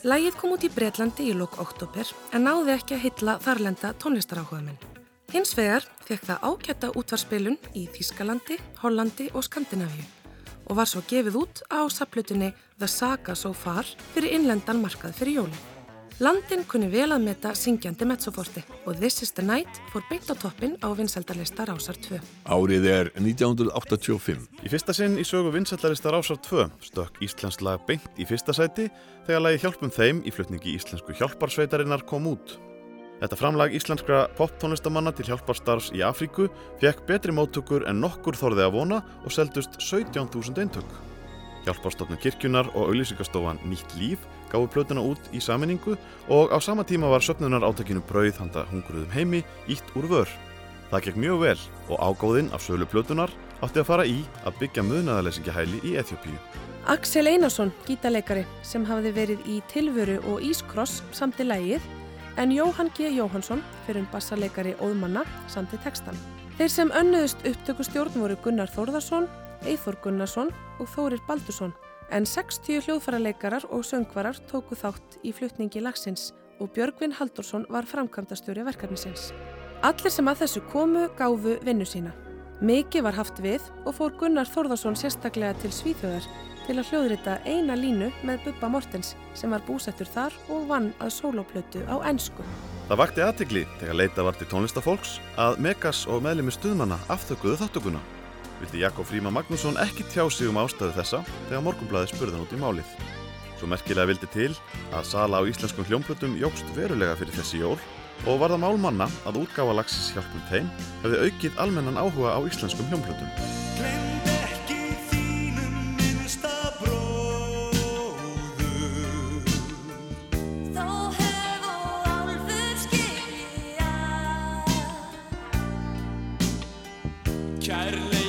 Lægið kom út í Breitlandi í lók oktober en náði ekki að hylla þarlenda tónlistaráhuga minn. Hins vegar fekk það ágæta útvarspilun í Þískalandi, Hollandi og Skandinavíu og var svo gefið út á saplutinni The Saga So Far fyrir innlendan markað fyrir jólin. Landin kunni vel að meta syngjandi mezzoforti og This is the Night fór beint á toppin á vinsældarlista Rásar 2. Árið er 1985. Í fyrsta sinn í sögu vinsællarista Rásar 2 stökk Íslands lag beint í fyrsta sæti þegar lagi Hjálpum þeim í flutningi íslensku hjálparsveitarinnar kom út. Þetta framlag íslenskra poptónlistamanna til hjálparstarfs í Afríku fekk betri móttökur en nokkur þorði að vona og seldust 17.000 eintök. Hjálparstofnun kirkjunar og auðlýsingastofan Nýtt líf gáðu plötuna út í saminningu og á sama tíma var söfnunar átakinu brauð handa hungruðum heimi ítt úr vör. Það gekk mjög vel og ágóðinn af sölu plötunar átti að fara í að byggja munaðarleysingahæli í Eþjópíu. Axel Einarsson, gítarleikari sem hafði verið í Tilvöru og Ískross samti lægið en Jóhann G. Jóhansson, fyrir um bassarleikari Óðmanna, samti textan. Þeir sem önnuðust upptökustjórn voru Gunnar Þórðarsson, Eithor Gunnarsson og Þórir Baldursson en 60 hljóðfaraleikarar og söngvarar tóku þátt í flutningi lagsins og Björgvin Haldursson var framkvæmdastjóri verkefnisins. Allir sem að þessu komu gáfu vinnu sína. Mikið var haft við og fór Gunnar Þórðarsson sérstaklega til Svíþjóðar til að hljóðrita eina línu með Bubba Mortens sem var búsettur þar og vann að sólóplötu á ennsku. Það vakti aðtikli þegar leita var til tónlistafólks að Megas og meðlemi stuðmanna afþökuðu þáttökuna. Vildi Jakob Fríma Magnússon ekki tjá sig um ástæðu þessa þegar morgunblæði spurðan út í málið. Svo merkilega vildi til að sala á íslenskum hljómplötum jógst verulega fyrir þessi jól og var það málmanna að útgáfa lagsis hjálpum þeim hefði aukið almennan áhuga á íslenskum hljómplötum. Þó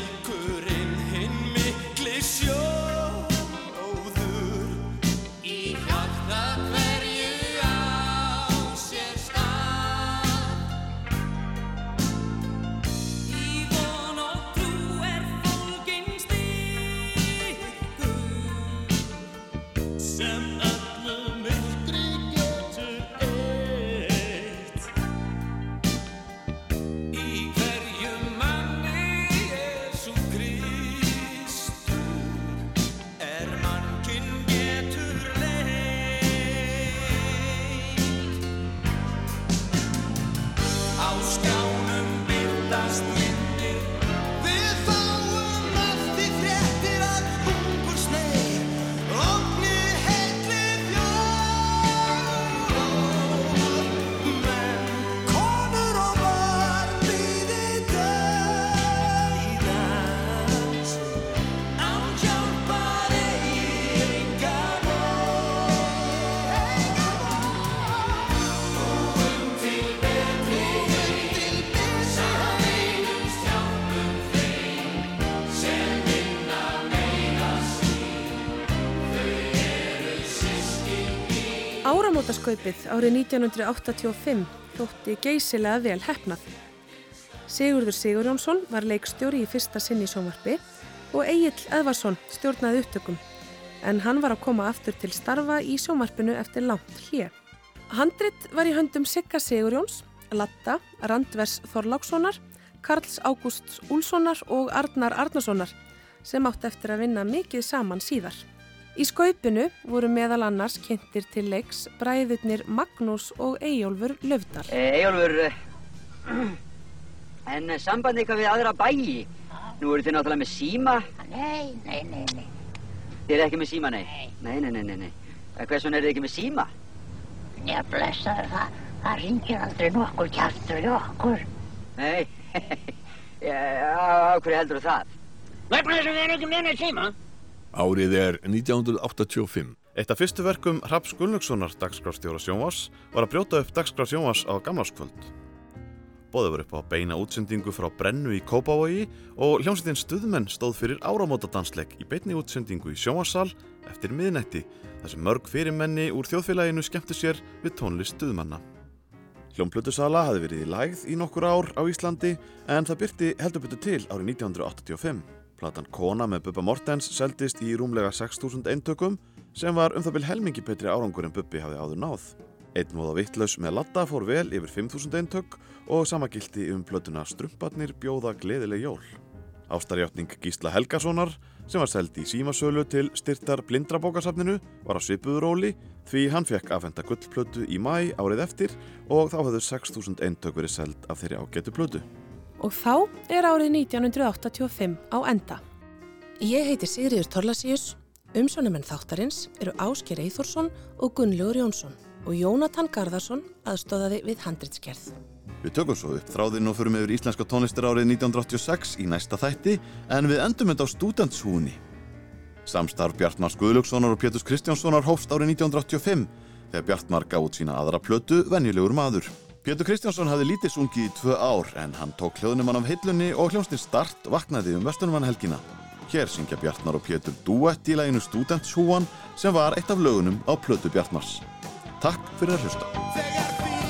mín Áramótaskaupið árið 1985 þótti geysilega vel hefnað. Sigurður Sigurjónsson var leikstjóri í fyrsta sinni í sjónvarpi og Egil Edvarsson stjórnaði upptökum en hann var að koma aftur til starfa í sjónvarpinu eftir langt hér. Handrit var í höndum Sigga Sigurjóns, Latta, Randvers Þorlákssonar, Karls Ágústs Úlssonar og Arnar Arnarssonar sem átt eftir að vinna mikið saman síðar. Í skaupinu voru meðal annars kynntir til leiks bræðurnir Magnús og Eyjólfur Löfdal. Ejólfur, en sambandi eitthvað við aðra bæi? Nú eru þið náttúrulega með síma. Nei, nei, nei, nei. Þið eru ekki með síma, nei? Nei, nei, nei, nei, nei. Hvers vegna eru þið ekki með síma? Já, blessaður, það, það ringir aldrei nokkur kjartur í okkur. Nei, já, á hverju heldur það? Þess að við erum ekki með neina síma. Árið er 1985. Eitt af fyrstu verkum Raps Gunnlaugssonar dagskrárstjóra sjónvars var að brjóta upp dagskrár sjónvars á gamlarskvöld. Bóðið var upp á beina útsendingu frá Brennu í Kópavogi og hljómsveitin Stuðmenn stóð fyrir áramótadansleik í beinni útsendingu í sjónvarsal eftir miðnætti þar sem mörg fyrirmenni úr þjóðfélaginu skemmtu sér við tónlist Stuðmanna. Hljómplötusala hafi verið í lægð í nokkur ár á Íslandi en það byrti heldur betur til árið 1985. Platan Kona með Bubba Mortens seldist í rúmlega 6.000 eintökum sem var um það byrj helmingi betri árangur en Bubbi hafði áður náð. Einn móða vittlaus með latta fór vel yfir 5.000 eintök og sama gildi um plötuna Strumparnir bjóða gleðileg jól. Ástarjáttning Gísla Helgasonar sem var seld í símasölu til styrtar blindrabókasafninu var á svipuðuróli því hann fekk afhenda gullplötu í mæ árið eftir og þá hafðu 6.000 eintök verið seld af þeirri ágætu plötu. Og þá er árið 1985 á enda. Ég heiti Sigriður Torlasíus, umsjónumenn þáttarins eru Ásker Eithórsson og Gunnlaugur Jónsson og Jónatan Garðarsson aðstóðaði við handritskerð. Við tökum svo upp þráðinn og förum yfir íslenska tónlistar árið 1986 í næsta þætti en við endum þetta á stúdentshúni. Samstarf Bjartmars Guðlökssonar og Péturs Kristjánssonar hófst árið 1985 þegar Bjartmar gaf út sína aðra plötu Venjulegur maður. Pétur Kristjánsson hafði lítið sungið í tvö ár en hann tók hljóðnumann af heillunni og hljónstin start vaknaði um vestunumannhelgina. Hér syngja Bjartmar og Pétur duett í læginu Stúdentshúan sem var eitt af lögunum á plötu Bjartmars. Takk fyrir að hlusta.